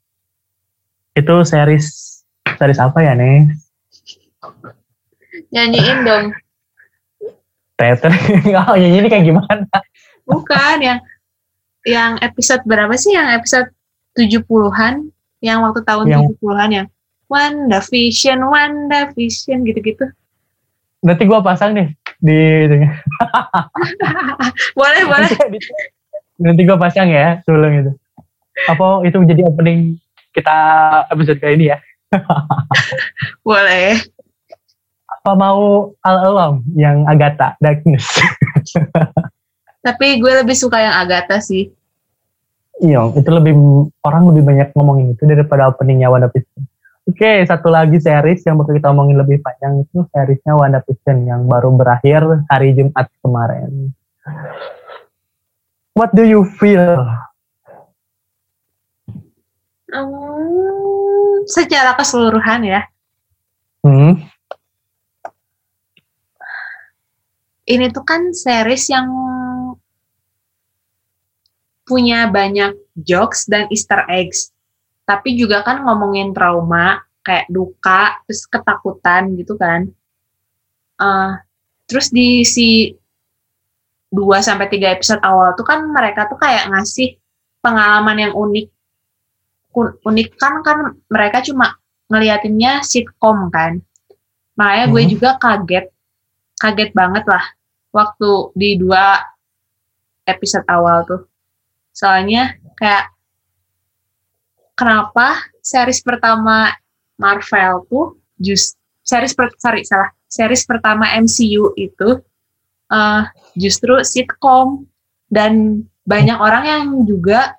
Itu series series apa ya Nes? Nyanyiin dong. Teater. oh ya ini kayak gimana? Bukan yang yang episode berapa sih? Yang episode 70-an? Yang waktu tahun Yang- 70-an yang Wanda Vision, Wanda Vision gitu-gitu. Nanti gua pasang nih di boleh, boleh. Nanti gua pasang ya sebelum itu. Apa itu menjadi opening kita episode kali ini ya? Boleh. Apa mau All Along yang Agatha Darkness? Tapi gue lebih suka yang Agatha sih. Iya, itu lebih orang lebih banyak ngomongin itu daripada openingnya WandaVision. Oke, satu lagi series yang bakal kita omongin lebih panjang itu seriesnya WandaVision yang baru berakhir hari Jumat kemarin. What do you feel? Hmm, secara keseluruhan ya. Hmm, Ini tuh kan series yang punya banyak jokes dan easter eggs. Tapi juga kan ngomongin trauma, kayak duka, terus ketakutan gitu kan. Eh, terus di si 2 sampai 3 episode awal tuh kan mereka tuh kayak ngasih pengalaman yang unik. Unik kan kan mereka cuma ngeliatinnya sitcom kan. Makanya gue Hmm. juga kaget, kaget banget lah waktu di dua episode awal tuh. Soalnya kayak kenapa series pertama Marvel tuh just series per, sorry salah series pertama MCU itu eh, justru sitcom dan banyak orang yang juga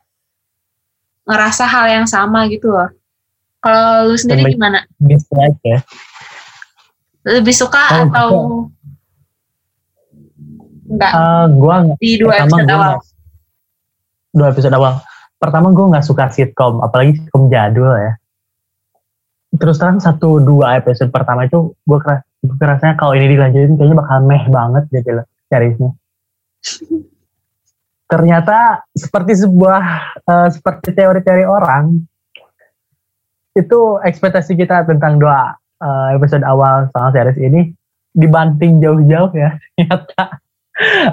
ngerasa hal yang sama gitu loh. Kalau lu sendiri Dan gimana? bisa aja. Lebih suka Oh, atau enggak Eh, gua di dua episode awal? nggak- dua episode awal. Pertama gue nggak suka sitcom, apalagi sitcom jadul ya. Terus terang satu dua episode pertama itu gue keras, gue kalau ini dilanjutin kayaknya bakal meh banget gitu loh. Ternyata seperti sebuah eh, seperti teori-teori orang itu ekspektasi kita tentang dua eh, episode awal soal series ini dibanting jauh-jauh ya ternyata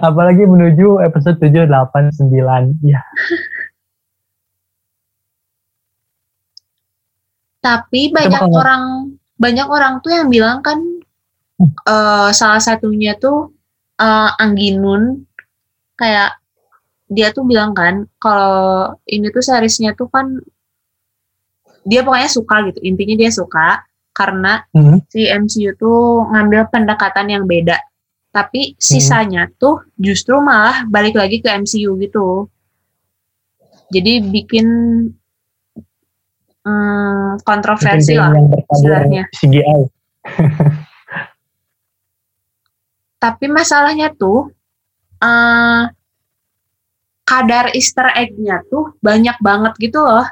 apalagi menuju episode 7, 8, 9 ya Tapi banyak orang banyak orang tuh yang bilang kan eh, salah satunya tuh eh, Angginun kayak dia tuh bilang kan kalau ini tuh seriesnya tuh kan dia pokoknya suka gitu. Intinya dia suka karena Hmm. si MCU tuh ngambil pendekatan yang beda tapi sisanya tuh justru malah balik lagi ke MCU gitu jadi bikin hmm, kontroversi lah istilahnya. CGI Tapi masalahnya tuh eh kadar Easter egg-nya tuh banyak banget gitu loh.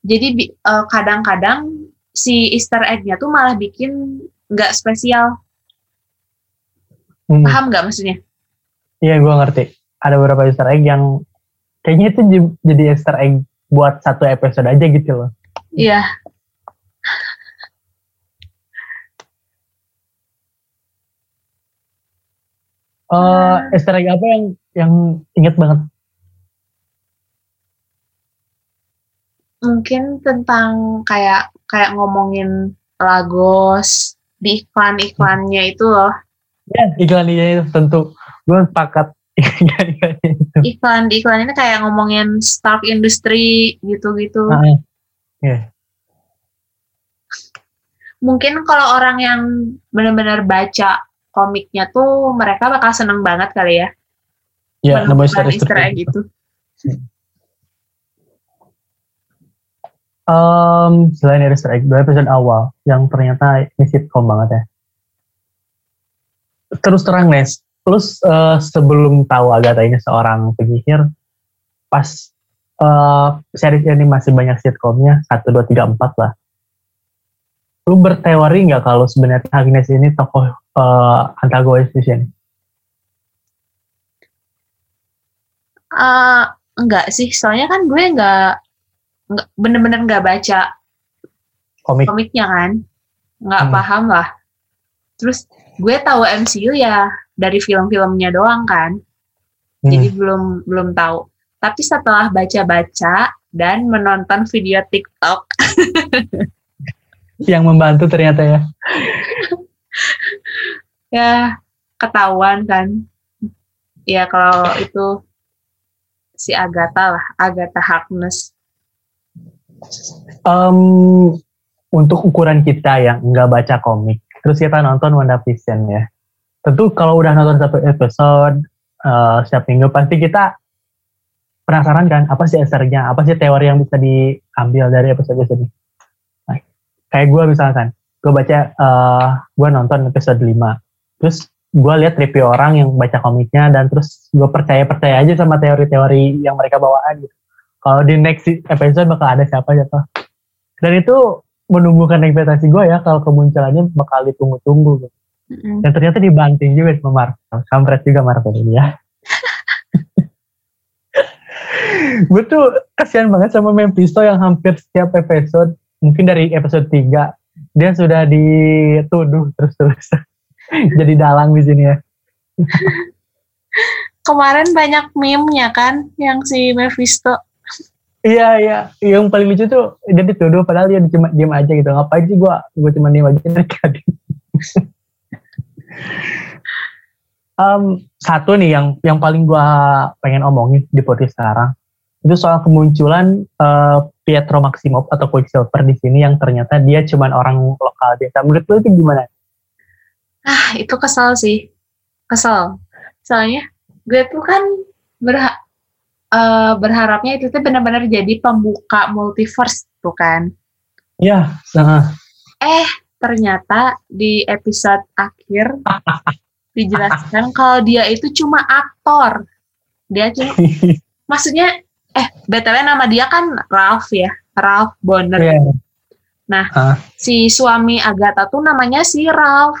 Jadi eh, kadang-kadang si Easter egg-nya tuh malah bikin nggak spesial. Hmm. Paham nggak maksudnya? Iya, gue ngerti. Ada beberapa Easter egg yang kayaknya itu jadi Easter egg buat satu episode aja gitu loh. Iya. Eh, Easter egg apa yang yang inget banget? Mungkin tentang kayak kayak ngomongin Lagos di iklan-iklannya itu loh. Ya, iklannya itu tentu. Gue sepakat. Iklan di iklan ini kayak ngomongin Stark Industry gitu-gitu. Ah, Iya. Mungkin kalau orang yang benar-benar baca komiknya tuh mereka bakal seneng banget kali ya. Ya, nama Easter, egg. gitu. Um, selain dari Easter egg, dua episode awal yang ternyata ini sitcom banget ya. Terus terang Nes, terus eh, sebelum tahu Agatha ini seorang penyihir, pas eh, series ini masih banyak sitcomnya, 1, 2, 3, 4 lah. Lu berteori nggak kalau sebenarnya Agnes ini tokoh eh, antagonis di sini? Eh, enggak sih, soalnya kan gue nggak nggak bener-bener nggak baca Komik. komiknya kan, nggak Hmm. paham lah. Terus gue tahu MCU ya dari film-filmnya doang kan, Hmm. jadi belum belum tahu. Tapi setelah baca-baca dan menonton video TikTok, yang membantu ternyata ya. ya ketahuan kan. Ya kalau itu si Agatha lah, Agatha Harkness. Em, untuk ukuran kita yang nggak baca komik, terus kita nonton WandaVision ya. Tentu kalau udah nonton satu episode eh, setiap minggu pasti kita penasaran kan apa sih esernya, apa sih teori yang bisa diambil dari episode ini. Nah, kayak gue misalkan, gue baca, eh gue nonton episode 5, terus gue lihat review orang yang baca komiknya dan terus gue percaya percaya aja sama teori-teori yang mereka bawaan gitu. Kalau di next episode bakal ada siapa siapa. Dan itu menumbuhkan ekspektasi gue ya kalau kemunculannya bakal ditunggu-tunggu. Gitu. Mm-mm. Dan ternyata dibanting juga sama Marvel. Kampret juga Marvel ini ya. gue tuh kasihan banget sama Mephisto yang hampir setiap episode, mungkin dari episode 3, dia sudah dituduh terus-terus. Jadi dalang di sini ya. Kemarin banyak meme-nya kan yang si Mephisto. Iya, iya. Yang paling lucu tuh dia dituduh padahal dia cuma diem aja gitu. Ngapain sih gua? Gua cuma diem aja tadi. Em, satu nih yang yang paling gua pengen omongin di podcast sekarang itu soal kemunculan eh, Pietro Maximoff atau Quicksilver di sini yang ternyata dia cuma orang lokal biasa. Menurut lu itu gimana? Ah, itu kesel sih. Kesel. Soalnya gue tuh kan berha eh, berharapnya itu tuh benar-benar jadi pembuka multiverse tuh kan. Ya, nah, Eh, ternyata di episode akhir dijelaskan kalau dia itu cuma aktor. Dia cuma maksudnya eh BTW nama dia kan Ralph ya, Ralph Bonner. Iya. Nah, Ah. si suami Agatha tuh namanya si Ralph.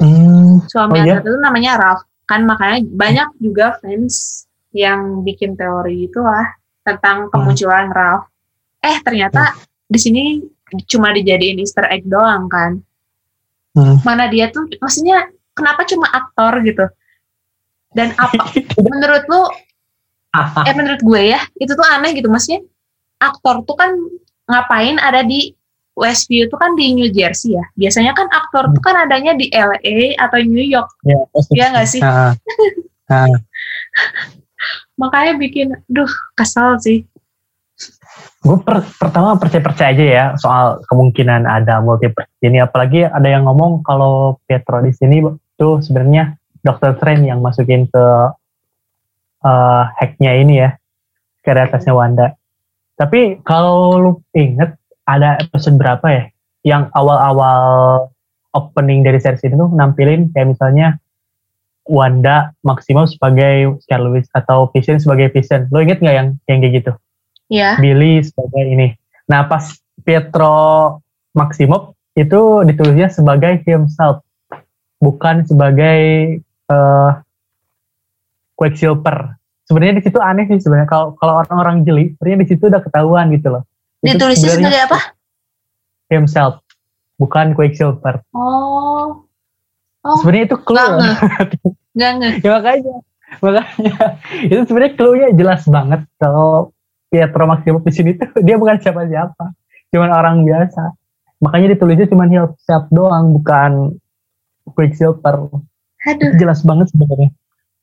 hmm, Suami Oh, iya? Agatha tuh namanya Ralph. Kan makanya banyak juga fans yang bikin teori itu lah tentang kemunculan Ralph. Eh, ternyata di sini cuma dijadiin Easter egg doang kan. Hmm. Mana dia tuh maksudnya kenapa cuma aktor gitu? Dan apa menurut lu eh menurut gue ya itu tuh aneh gitu maksudnya aktor tuh kan ngapain ada di Westview tuh kan di New Jersey ya biasanya kan aktor tuh kan adanya di LA atau New York ya, pasti. Iya nggak sih? Ah, ah. makanya bikin duh kesel sih gue pertama percaya-percaya aja ya soal kemungkinan ada multiverse ini apalagi ada yang ngomong kalau Pietro di sini tuh sebenarnya Dr. Strange yang masukin ke eh, hacknya ini ya ke atasnya Wanda tapi kalau lu inget ada episode berapa ya yang awal-awal opening dari series ini tuh nampilin kayak misalnya Wanda Maximoff sebagai Scarlet Witch atau Vision sebagai Vision. Lo inget nggak yang yang kayak gitu? Iya. Billy sebagai ini. Nah pas Pietro Maximoff itu ditulisnya sebagai himself, bukan sebagai uh, Quicksilver. Sebenarnya di situ aneh sih sebenarnya kalau kalau orang-orang jeli, sebenarnya di situ udah ketahuan gitu loh. Itu Ditulisnya sebenarnya sebagai apa? Himself, bukan Quicksilver. Oh. Oh, Sebenarnya itu clue. ngeh. ya makanya, makanya itu sebenarnya clue-nya jelas banget kalau Pietro Maximoff di sini tuh dia bukan siapa-siapa, cuman orang biasa. Makanya ditulisnya cuma himself doang, bukan Quicksilver. Aduh. Itu jelas banget sebenarnya.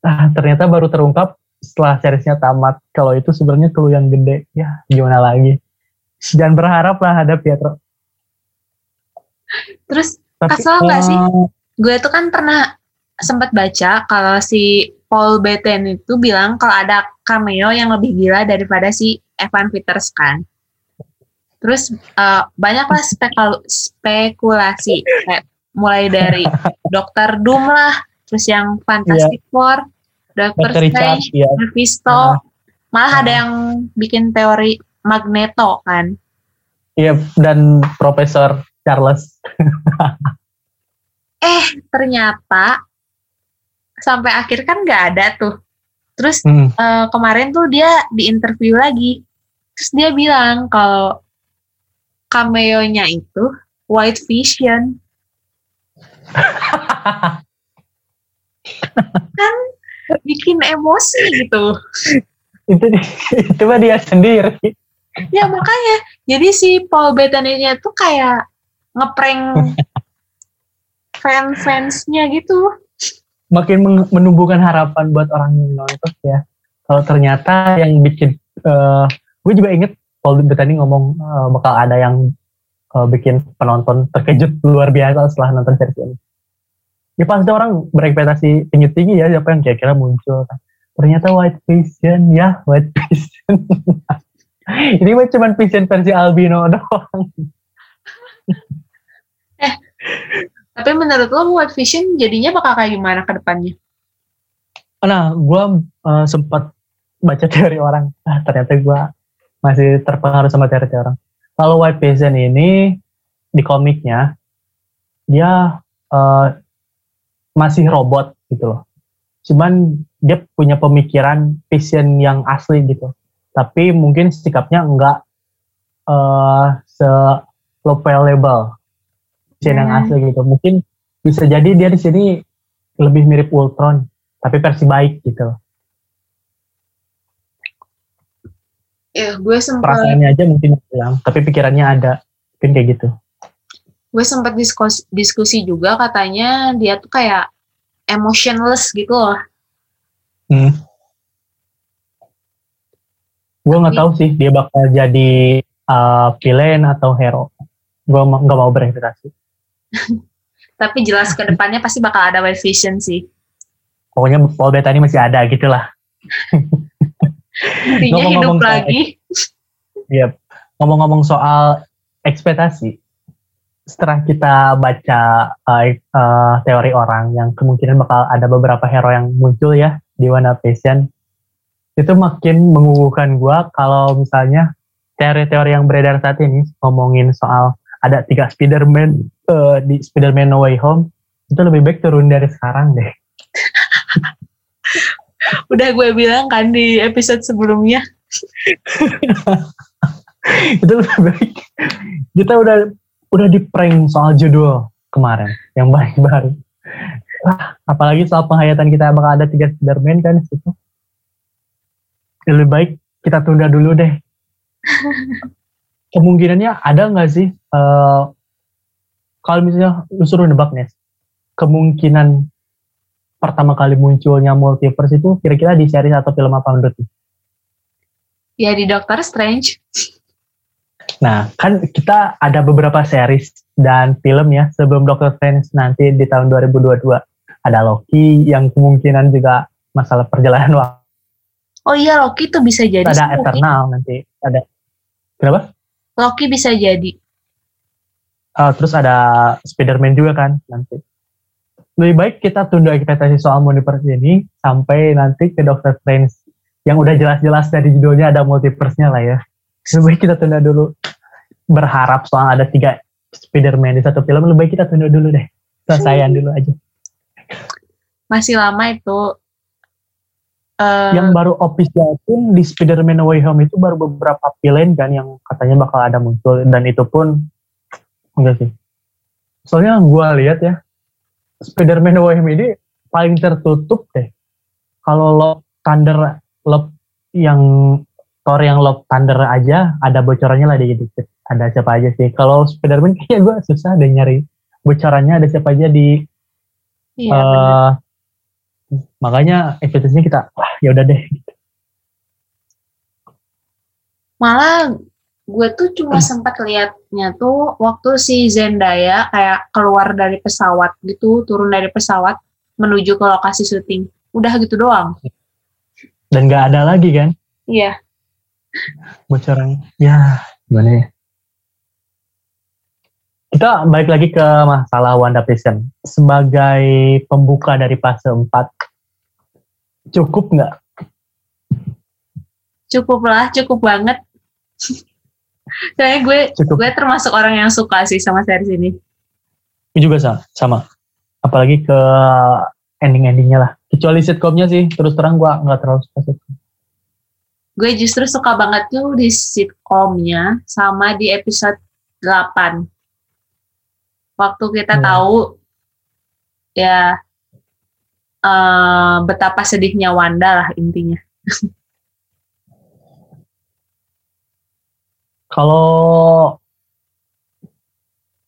Ah, ternyata baru terungkap setelah seriesnya tamat. Kalau itu sebenarnya clue yang gede. Ya, gimana lagi. Jangan berharap lah ada Pietro. Terus Tapi, Kesel nggak sih? eh, gue tuh kan pernah sempat baca kalau si Paul Bettany itu bilang kalau ada cameo yang lebih gila daripada si Evan Peters kan. Terus eh, banyaklah spekul- spekulasi kayak mulai dari Dokter Doom lah, terus yang Fantastic Four, Doctor Dr. Strange, ya. Mephisto, Ah. malah ada Ah. yang bikin teori Magneto kan. Iya, dan Profesor Charles. Eh ternyata sampai akhir kan nggak ada tuh. Terus Hmm. eh, kemarin tuh dia di interview lagi. Terus dia bilang kalau cameo-nya itu White Vision. kan bikin emosi gitu. itu itu mah dia sendiri. Ya makanya jadi si Paul Bettany-nya tuh kayak ngeprank fan-fansnya gitu. Makin menumbuhkan harapan buat orang yang nonton ya. Kalau ternyata yang bikin, eh gue juga inget Paul Bettany ngomong eh, bakal ada yang eh, bikin penonton terkejut luar biasa setelah nonton series ini. Ya pasti orang berekspektasi tinggi-tinggi ya siapa yang kira-kira muncul. Ternyata White Vision ya White Vision. ini mah cuma Vision versi albino doang. Tapi menurut lo White Vision jadinya bakal kayak gimana ke depannya? Nah, gue sempat baca teori orang. Ah, ternyata gue masih terpengaruh sama teori orang. Kalau White Vision ini di komiknya dia eh, masih robot gitu loh. Cuman dia punya pemikiran Vision yang asli gitu. Tapi mungkin sikapnya enggak eh se level Vision yang Hmm. asli gitu. Mungkin bisa jadi dia di sini lebih mirip Ultron tapi versi baik gitu. Ya, gue sempat Perasaannya aja mungkin hilang, tapi pikirannya ada. Mungkin kayak gitu. gue sempat diskusi, diskusi juga katanya dia tuh kayak emotionless gitu loh. Hmm. Gue nggak Tapi- tahu sih dia bakal jadi uh, villain atau hero. Gue nggak mau berekspektasi. Tapi jelas ke depannya pasti bakal ada White Vision sih. Pokoknya Paul Bettany masih ada gitu lah. Intinya hidup lagi. Yep. Ngomong-ngomong soal ekspektasi, setelah kita baca uh, uh, teori orang yang kemungkinan bakal ada beberapa hero yang muncul ya di One Vision, itu makin mengukuhkan gua kalau misalnya teori-teori yang beredar saat ini ngomongin soal ada tiga Spider-Man uh, di Spider-Man No Way Home, itu lebih baik turun dari sekarang deh. Udah gue bilang kan di episode sebelumnya. itu lebih baik. Kita udah udah di prank soal judul kemarin yang baik baru. Ah, apalagi soal penghayatan kita bakal ada tiga Spiderman kan situ. Lebih baik kita tunda dulu deh. Kemungkinannya ada nggak sih? eh, kalau misalnya lu suruh nebak nih, kemungkinan pertama kali munculnya multiverse itu kira-kira di series atau film apa menurut lu? Ya di Doctor Strange. Nah, kan kita ada beberapa series dan film ya sebelum Doctor Strange nanti di tahun 2022. Ada Loki yang kemungkinan juga masalah perjalanan waktu. Oh iya Loki tuh bisa jadi. Ada. Eternal nanti. Ada Kenapa? Loki bisa jadi. Uh, terus ada Spider-Man juga kan nanti. Lebih baik kita tunda ekspektasi soal multiverse ini sampai nanti ke Doctor Strange yang udah jelas-jelas dari judulnya ada multiverse-nya lah ya. Lebih baik kita tunda dulu. Berharap soal ada tiga Spider-Man di satu film, lebih baik kita tunda dulu deh. Selesaian dulu aja. Masih lama itu. Uh, yang baru official pun di Spider-Man No Way Home itu baru beberapa villain kan yang katanya bakal ada muncul dan itu pun enggak sih. Soalnya gue lihat ya Spider-Man No Way Home ini paling tertutup deh. Kalau Love Thunder Love yang Thor yang Love Thunder aja ada bocorannya lah dikit-dikit. Ada siapa aja sih. Kalau Spider-Man kayaknya gue susah deh nyari bocorannya ada siapa aja di iya, uh, makanya ekspektasinya kita wah ya udah deh. Malah gue tuh cuma sempat liatnya tuh waktu si Zendaya kayak keluar dari pesawat gitu turun dari pesawat menuju ke lokasi syuting. Udah gitu doang. Dan gak ada lagi kan? Iya. Bocoran. Ya gimana ya kita balik lagi ke masalah WandaVision. Sebagai pembuka dari fase 4, cukup nggak? Cukup lah, cukup banget. Kayaknya gue cukup. gue termasuk orang yang suka sih sama series ini. Gue juga sama, sama. Apalagi ke ending-endingnya lah. Kecuali sitcomnya sih, terus terang gue nggak terlalu suka sitcom. Gue justru suka banget tuh di sitcomnya sama di episode 8 waktu kita hmm. tahu ya uh, betapa sedihnya Wanda lah intinya. Kalau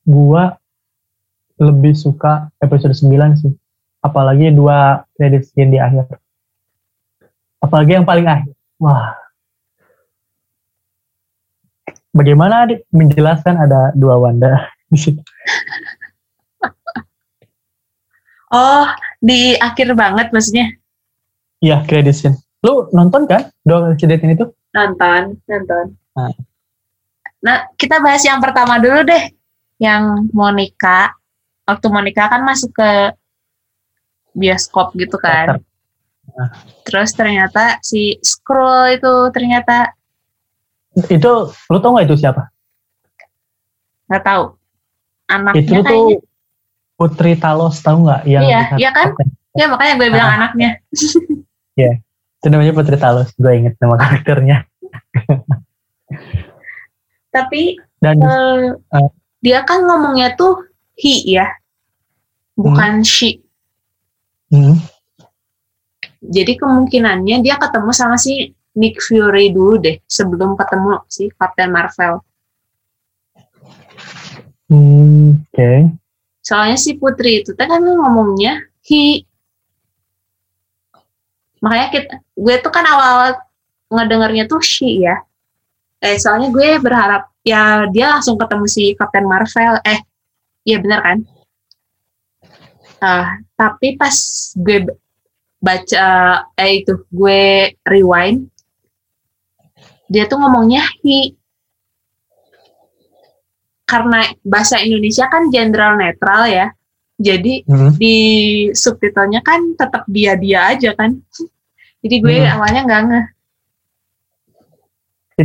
gua lebih suka episode 9 sih. Apalagi dua credit scene di akhir. Apalagi yang paling akhir. Wah. Bagaimana adik menjelaskan ada dua Wanda? Oh, di akhir banget maksudnya? Iya, credit scene. Lu nonton kan dua credit ini tuh? Nonton, nonton. Nah. nah, kita bahas yang pertama dulu deh. Yang Monica. Waktu Monica kan masuk ke bioskop gitu kan. Nah. Terus ternyata si Scroll itu ternyata itu lu tau gak itu siapa? Gak tahu anaknya itu tuh kayaknya. Putri Talos tahu nggak? Yang iya iya kan? ya makanya gue bilang ah. anaknya. Iya, itu namanya Putri Talos. Gue inget nama karakternya. Tapi dan uh, uh, dia kan ngomongnya tuh he ya bukan hmm. she. Hmm. jadi kemungkinannya dia ketemu sama si Nick Fury dulu deh sebelum ketemu si Captain Marvel Hmm, Oke. Okay. Soalnya si Putri itu kan ngomongnya he. Makanya kita, gue tuh kan awal ngedengarnya tuh she ya. Eh soalnya gue berharap ya dia langsung ketemu si Captain Marvel. Eh, iya bener kan? Uh, tapi pas gue baca eh itu gue rewind dia tuh ngomongnya he karena bahasa Indonesia kan general netral ya. Jadi hmm. di subtitlenya kan tetap dia-dia aja kan. Jadi gue hmm. awalnya nggak ngeh.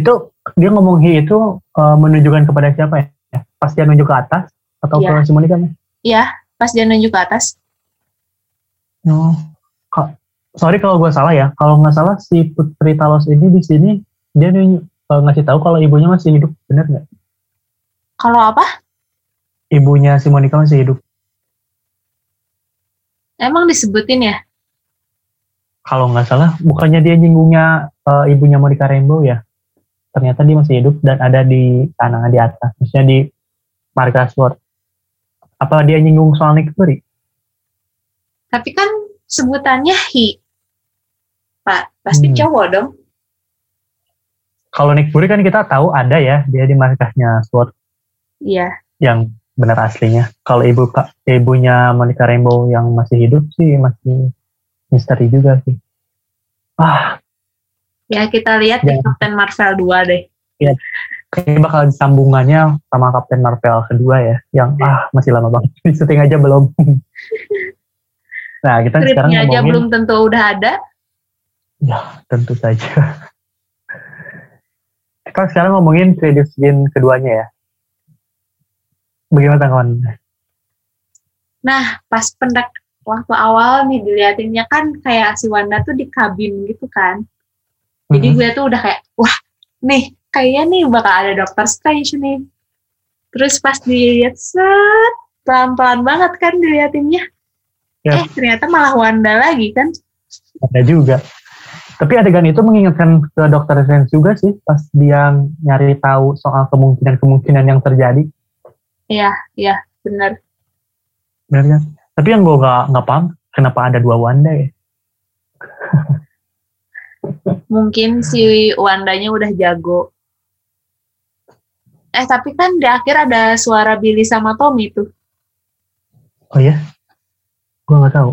Itu dia ngomong he itu uh, menunjukkan kepada siapa ya? Pas dia nunjuk ke atas atau ya. ke si Monica? Iya, pas dia nunjuk ke atas. Oh, sorry kalau gue salah ya. Kalau nggak salah si Putri Talos ini di sini dia nunjuk, uh, ngasih tahu kalau ibunya masih hidup, benar nggak? Kalau apa? Ibunya si Monica masih hidup. Emang disebutin ya? Kalau nggak salah, bukannya dia nyinggungnya uh, ibunya Monica Rainbow ya? Ternyata dia masih hidup dan ada di tanah di atas. Maksudnya di markas Sword. Apa dia nyinggung soal Nick Fury? Tapi kan sebutannya Hi. Pak, pasti hmm. cowok dong. Kalau Nick Fury kan kita tahu ada ya, dia di markasnya Sword. Iya. Yang benar aslinya. Kalau ibu ibunya Monica Rainbow yang masih hidup sih masih misteri juga sih. Ah. Ya kita lihat ya. di Captain Marvel 2 deh. Ya. kayaknya bakal sambungannya sama Captain Marvel kedua ya, yang ah masih lama banget. Di syuting aja belum. nah kita sekarang Skripnya aja ngomongin, belum tentu udah ada. ya tentu saja. kita sekarang ngomongin credit scene keduanya ya. Bagaimana tanggapan? Nah, pas pendek waktu awal nih diliatinnya kan kayak si Wanda tuh di kabin gitu kan. Jadi Mhm. gue tuh udah kayak, wah nih kayaknya nih bakal ada Doctor Strange nih. Terus pas dilihat set, pelan-pelan banget kan diliatinnya. Ya. Eh ternyata malah Wanda lagi kan. ada juga. Tapi adegan itu mengingatkan ke Dr. Strange juga sih pas dia nyari tahu soal kemungkinan-kemungkinan yang terjadi. Iya, iya bener. Benar kan? Tapi yang gue gak, nggak paham kenapa ada dua Wanda ya? Mungkin si Wandanya udah jago. Eh tapi kan di akhir ada suara Billy sama Tommy tuh. Oh ya? Gue nggak tahu.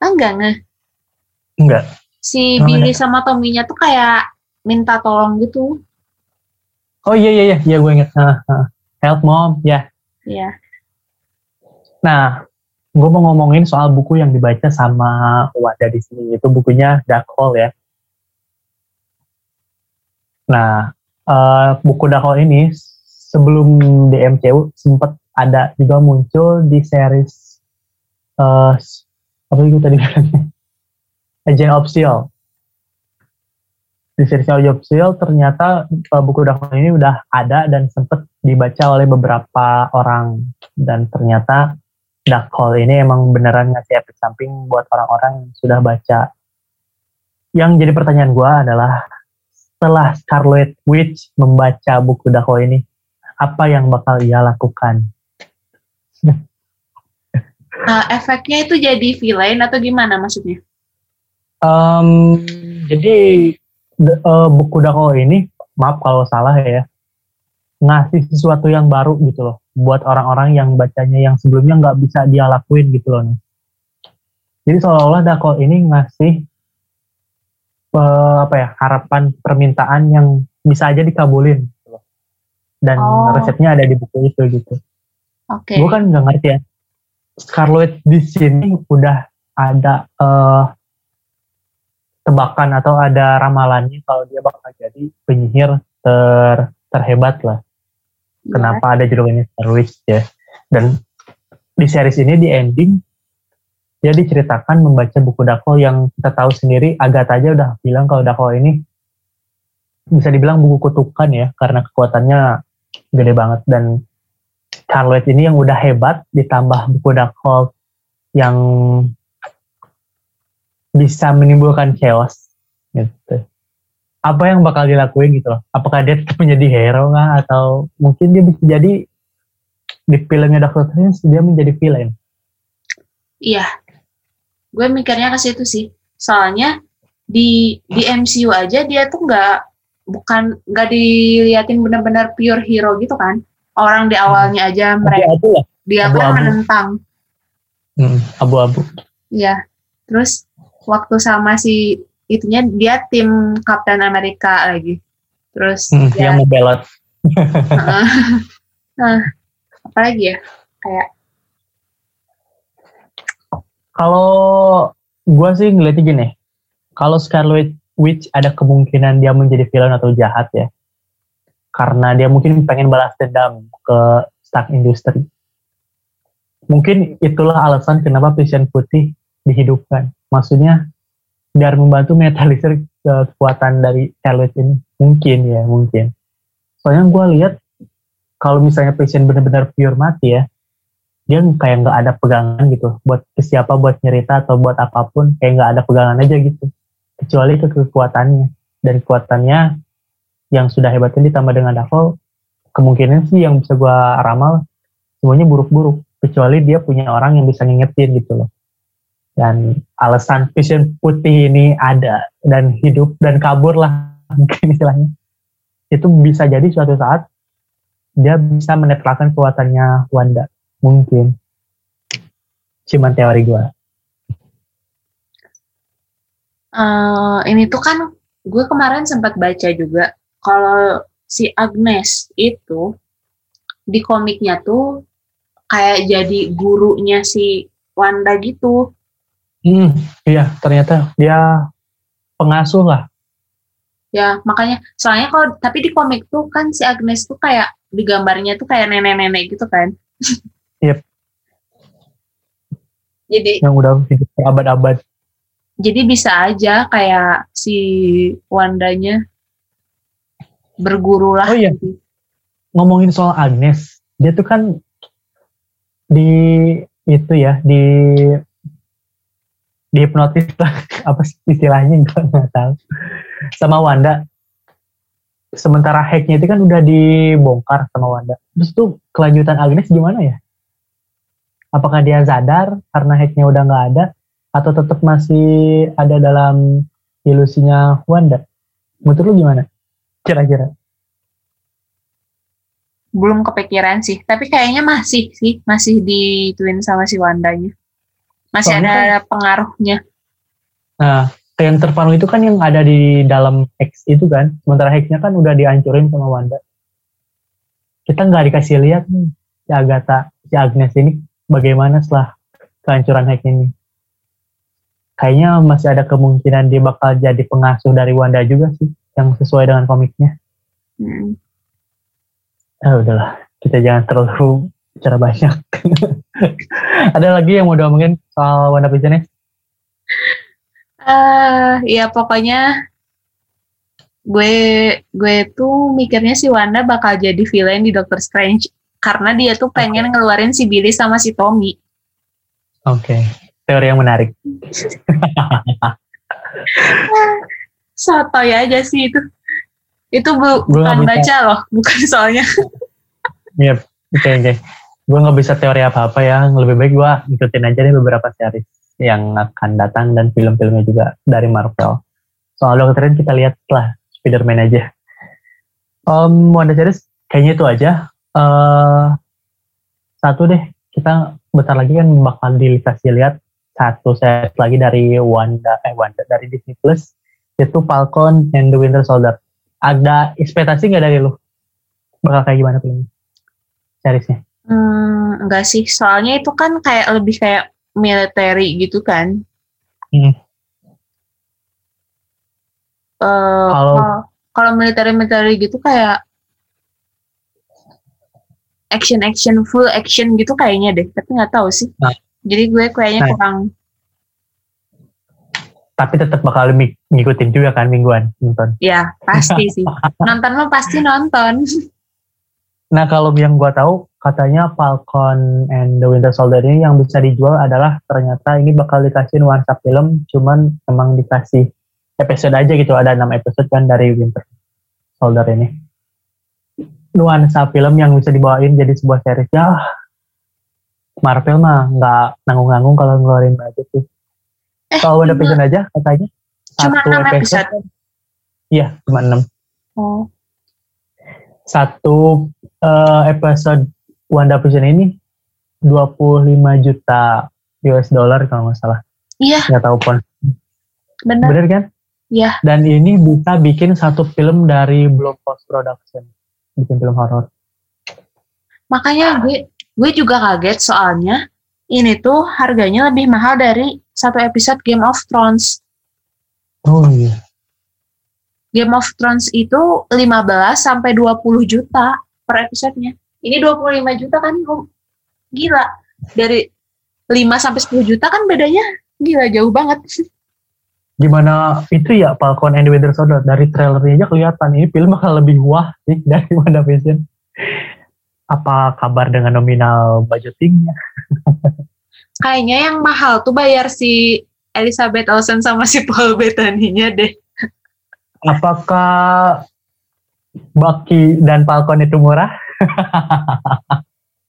Ah, enggak nge. Enggak. Si Billy sama Tommy-nya tuh kayak minta tolong gitu. Oh iya iya iya, iya gue inget. Ah, ah. Help mom, ya. Iya. Nah, gue mau ngomongin soal buku yang dibaca sama Wanda di sini. Itu bukunya Dark Hole ya. Nah, eh, buku Dark Hole ini sebelum di MCU sempat ada juga muncul di series eh apa itu tadi bilangnya? Agent of Shield. Di series Agent of Shield ternyata eh, buku Dark Hole ini udah ada dan sempat dibaca oleh beberapa orang dan ternyata Dark Hole ini emang beneran ngasih efek samping buat orang-orang yang sudah baca. Yang jadi pertanyaan gue adalah setelah Scarlet Witch membaca buku Dark Hole ini, apa yang bakal ia lakukan? Nah, efeknya itu jadi villain atau gimana maksudnya? Em, jadi de- eh, buku Dark Hole ini, maaf kalau salah ya, ngasih sesuatu yang baru gitu loh, buat orang-orang yang bacanya yang sebelumnya nggak bisa dia lakuin gitu loh. nih. Jadi seolah-olah Dark Hole ini ngasih eh, apa ya harapan permintaan yang bisa aja dikabulin gitu loh. dan Oh. resepnya ada di buku itu gitu. Oke. Gue kan nggak ngerti ya. Scarlet di sini udah ada eh, tebakan atau ada ramalannya kalau dia bakal jadi penyihir ter terhebat lah. Iya. Kenapa ada judulnya Scarlet ya? Dan di series ini di ending dia diceritakan membaca buku Dako yang kita tahu sendiri Agatha aja udah bilang kalau Dako ini bisa dibilang buku kutukan ya karena kekuatannya gede banget dan Scarlet ini yang udah hebat ditambah buku Darkhold yang bisa menimbulkan chaos gitu. Apa yang bakal dilakuin gitu loh? Apakah dia tetap menjadi hero nggak atau mungkin dia bisa jadi di filmnya Doctor Strange dia menjadi villain? Iya. Gue mikirnya ke situ sih. Soalnya di di MCU aja dia tuh nggak bukan nggak diliatin benar-benar pure hero gitu kan. Orang di awalnya aja mereka Abu-abu lah. dia kan abu-abu. menentang. Hmm, abu-abu. Iya. Terus waktu sama si itunya dia tim Captain America lagi. Terus Hmm, dia yang membelot. nah, apa lagi ya? Kayak Kalau gue sih ngeliatnya gini, kalau Scarlet Witch ada kemungkinan dia menjadi villain atau jahat ya, karena dia mungkin pengen balas dendam ke Stark Industry. Mungkin itulah alasan kenapa Vision Putih dihidupkan. Maksudnya biar membantu metalisir kekuatan dari Scarlet ini. Mungkin ya, mungkin. Soalnya gue lihat kalau misalnya Vision benar-benar pure mati ya, dia kayak nggak ada pegangan gitu. Buat ke siapa buat nyerita atau buat apa pun kayak nggak ada pegangan aja gitu. Kecuali ke kekuatannya. Dan kekuatannya yang sudah hebatnya ditambah dengan Davol kemungkinan sih yang bisa gua ramal semuanya buruk-buruk. Kecuali dia punya orang yang bisa ngingetin gitu loh dan alasan vision putih ini ada. Dan hidup dan kabur lah mungkin istilahnya. Itu bisa jadi suatu saat dia bisa menetralkan kekuatannya Wanda. Mungkin. Cuman teori gue eh, ini tuh kan gue kemarin sempat baca juga kalau si Agnes itu di komiknya tuh kayak jadi gurunya si Wanda gitu. Hmm, iya ternyata dia pengasuh lah. Ya, makanya soalnya kalau tapi di komik tuh kan si Agnes tuh kayak digambarnya tuh kayak nenek-nenek gitu kan. Yep. Jadi Yang udah hidup berabad-abad. jadi bisa aja kayak si Wandanya berguru lah. Oh iya. Ngomongin soal Agnes, dia tuh kan di itu ya di di hipnotis lah apa sih istilahnya? Gue nggak tahu. Sama Wanda. Sementara hacknya itu kan udah dibongkar sama Wanda. Terus tuh kelanjutan Agnes gimana ya? Apakah dia sadar karena hacknya udah nggak ada? Atau tetap masih ada dalam ilusinya Wanda? Menurut lu gimana? Kira-kira. Belum kepikiran sih, tapi kayaknya masih sih, masih dituin sama si Wandanya. Masih Soalnya ada pengaruhnya. Nah, yang terpanu itu kan yang ada di dalam Hex itu kan. Sementara Hexnya kan udah dihancurin sama Wanda. Kita nggak dikasih lihat nih si Agatha, si Agnes ini bagaimana setelah kehancuran Hex ini. Kayaknya masih ada kemungkinan dia bakal jadi pengasuh dari Wanda juga sih, yang sesuai dengan komiknya. Hmm. Ah udahlah, kita jangan terlalu bicara banyak. ada lagi yang mau diomongin soal Wanda Vision eh ya pokoknya gue gue tuh mikirnya si Wanda bakal jadi villain di Doctor Strange karena dia tuh pengen ngeluarin si Billy sama si Tommy. Oke, teori yang menarik. Sotoy aja sih itu. Itu bu- bukan baca loh, bukan soalnya. Iya, oke oke. Gue nggak bisa teori apa-apa ya. Lebih baik gue ngikutin aja nih beberapa series yang akan datang dan film-filmnya juga dari Marvel. Soal Strange kita lihat lah Spider-Man aja. Um, Wanda series kayaknya itu aja. eh satu deh, kita bentar lagi kan bakal dikasih lihat satu set lagi dari Wanda, eh Wanda dari Disney Plus itu Falcon and the Winter Soldier. Ada ekspektasi nggak dari lu? Bakal kayak gimana filmnya? Seriesnya? Hmm, enggak sih, soalnya itu kan kayak lebih kayak military gitu kan. Hmm. Eh, Kalau- kalau kalau military-military gitu kayak action action full action gitu kayaknya deh, tapi nggak tahu sih. Nah. Jadi gue kayaknya Nah. kurang tapi tetap bakal ngikutin juga kan mingguan nonton. ya pasti sih. Nonton mah pasti nonton. Nah kalau yang gua tahu katanya Falcon and the Winter Soldier ini yang bisa dijual adalah ternyata ini bakal dikasih nuansa film, cuman emang dikasih episode aja gitu ada 6 episode kan dari Winter Soldier ini. Nuansa film yang bisa dibawain jadi sebuah series ya. Marvel mah nggak nanggung-nanggung kalau ngeluarin budget sih. Eh, Kalau udah vision aja katanya Cuma satu 6 episode. Iya, cuma 6. Oh, satu eh, episode WandaVision ini 25 juta US dollar kalau nggak salah. iya Nggak tahu pun. benar. Bener kan? Iya. Dan ini bisa bikin satu film dari belum post production. Bikin film horor. Makanya gue gue juga kaget soalnya ini tuh harganya lebih mahal dari satu episode Game of Thrones. Oh iya. Game of Thrones itu 15 sampai 20 juta per episodenya. Ini 25 juta kan gila. Dari 5 sampai 10 juta kan bedanya gila jauh banget. Gimana itu ya Falcon and the Winter Soldier dari trailernya aja kelihatan ini film bakal lebih wah sih dari WandaVision. Apa kabar dengan nominal budgetingnya? Kayaknya yang mahal tuh bayar si Elizabeth Olsen sama si Paul Bettany-nya deh. Apakah Bucky dan Falcon itu murah?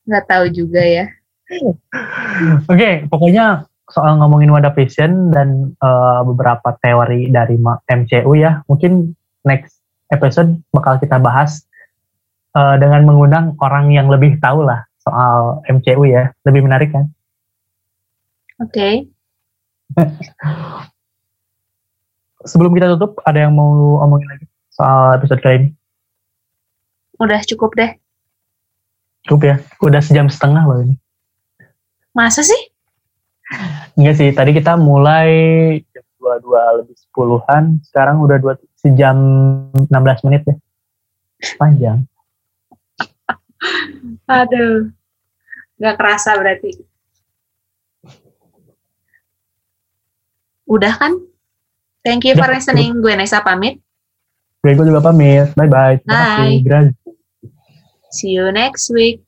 Nggak tahu juga ya. Oke, pokoknya soal ngomongin WandaVision dan eh, beberapa teori dari MCU ya, mungkin next episode bakal kita bahas eh, dengan mengundang orang yang lebih tahu lah soal MCU ya, lebih menarik kan? Oke. Sebelum kita tutup, ada yang mau omongin lagi soal episode kali ini? Udah cukup deh. Cukup ya. Udah sejam setengah loh ini. Masa sih? Enggak sih, tadi kita mulai jam 22 lebih 10-an, sekarang udah dua, sejam 16 menit ya. Panjang. Aduh. Gak kerasa berarti. Udah kan? Thank you for listening. Gue Nesa pamit. Gue juga pamit. Bye-bye. Terima Bye. kasih. See you next week.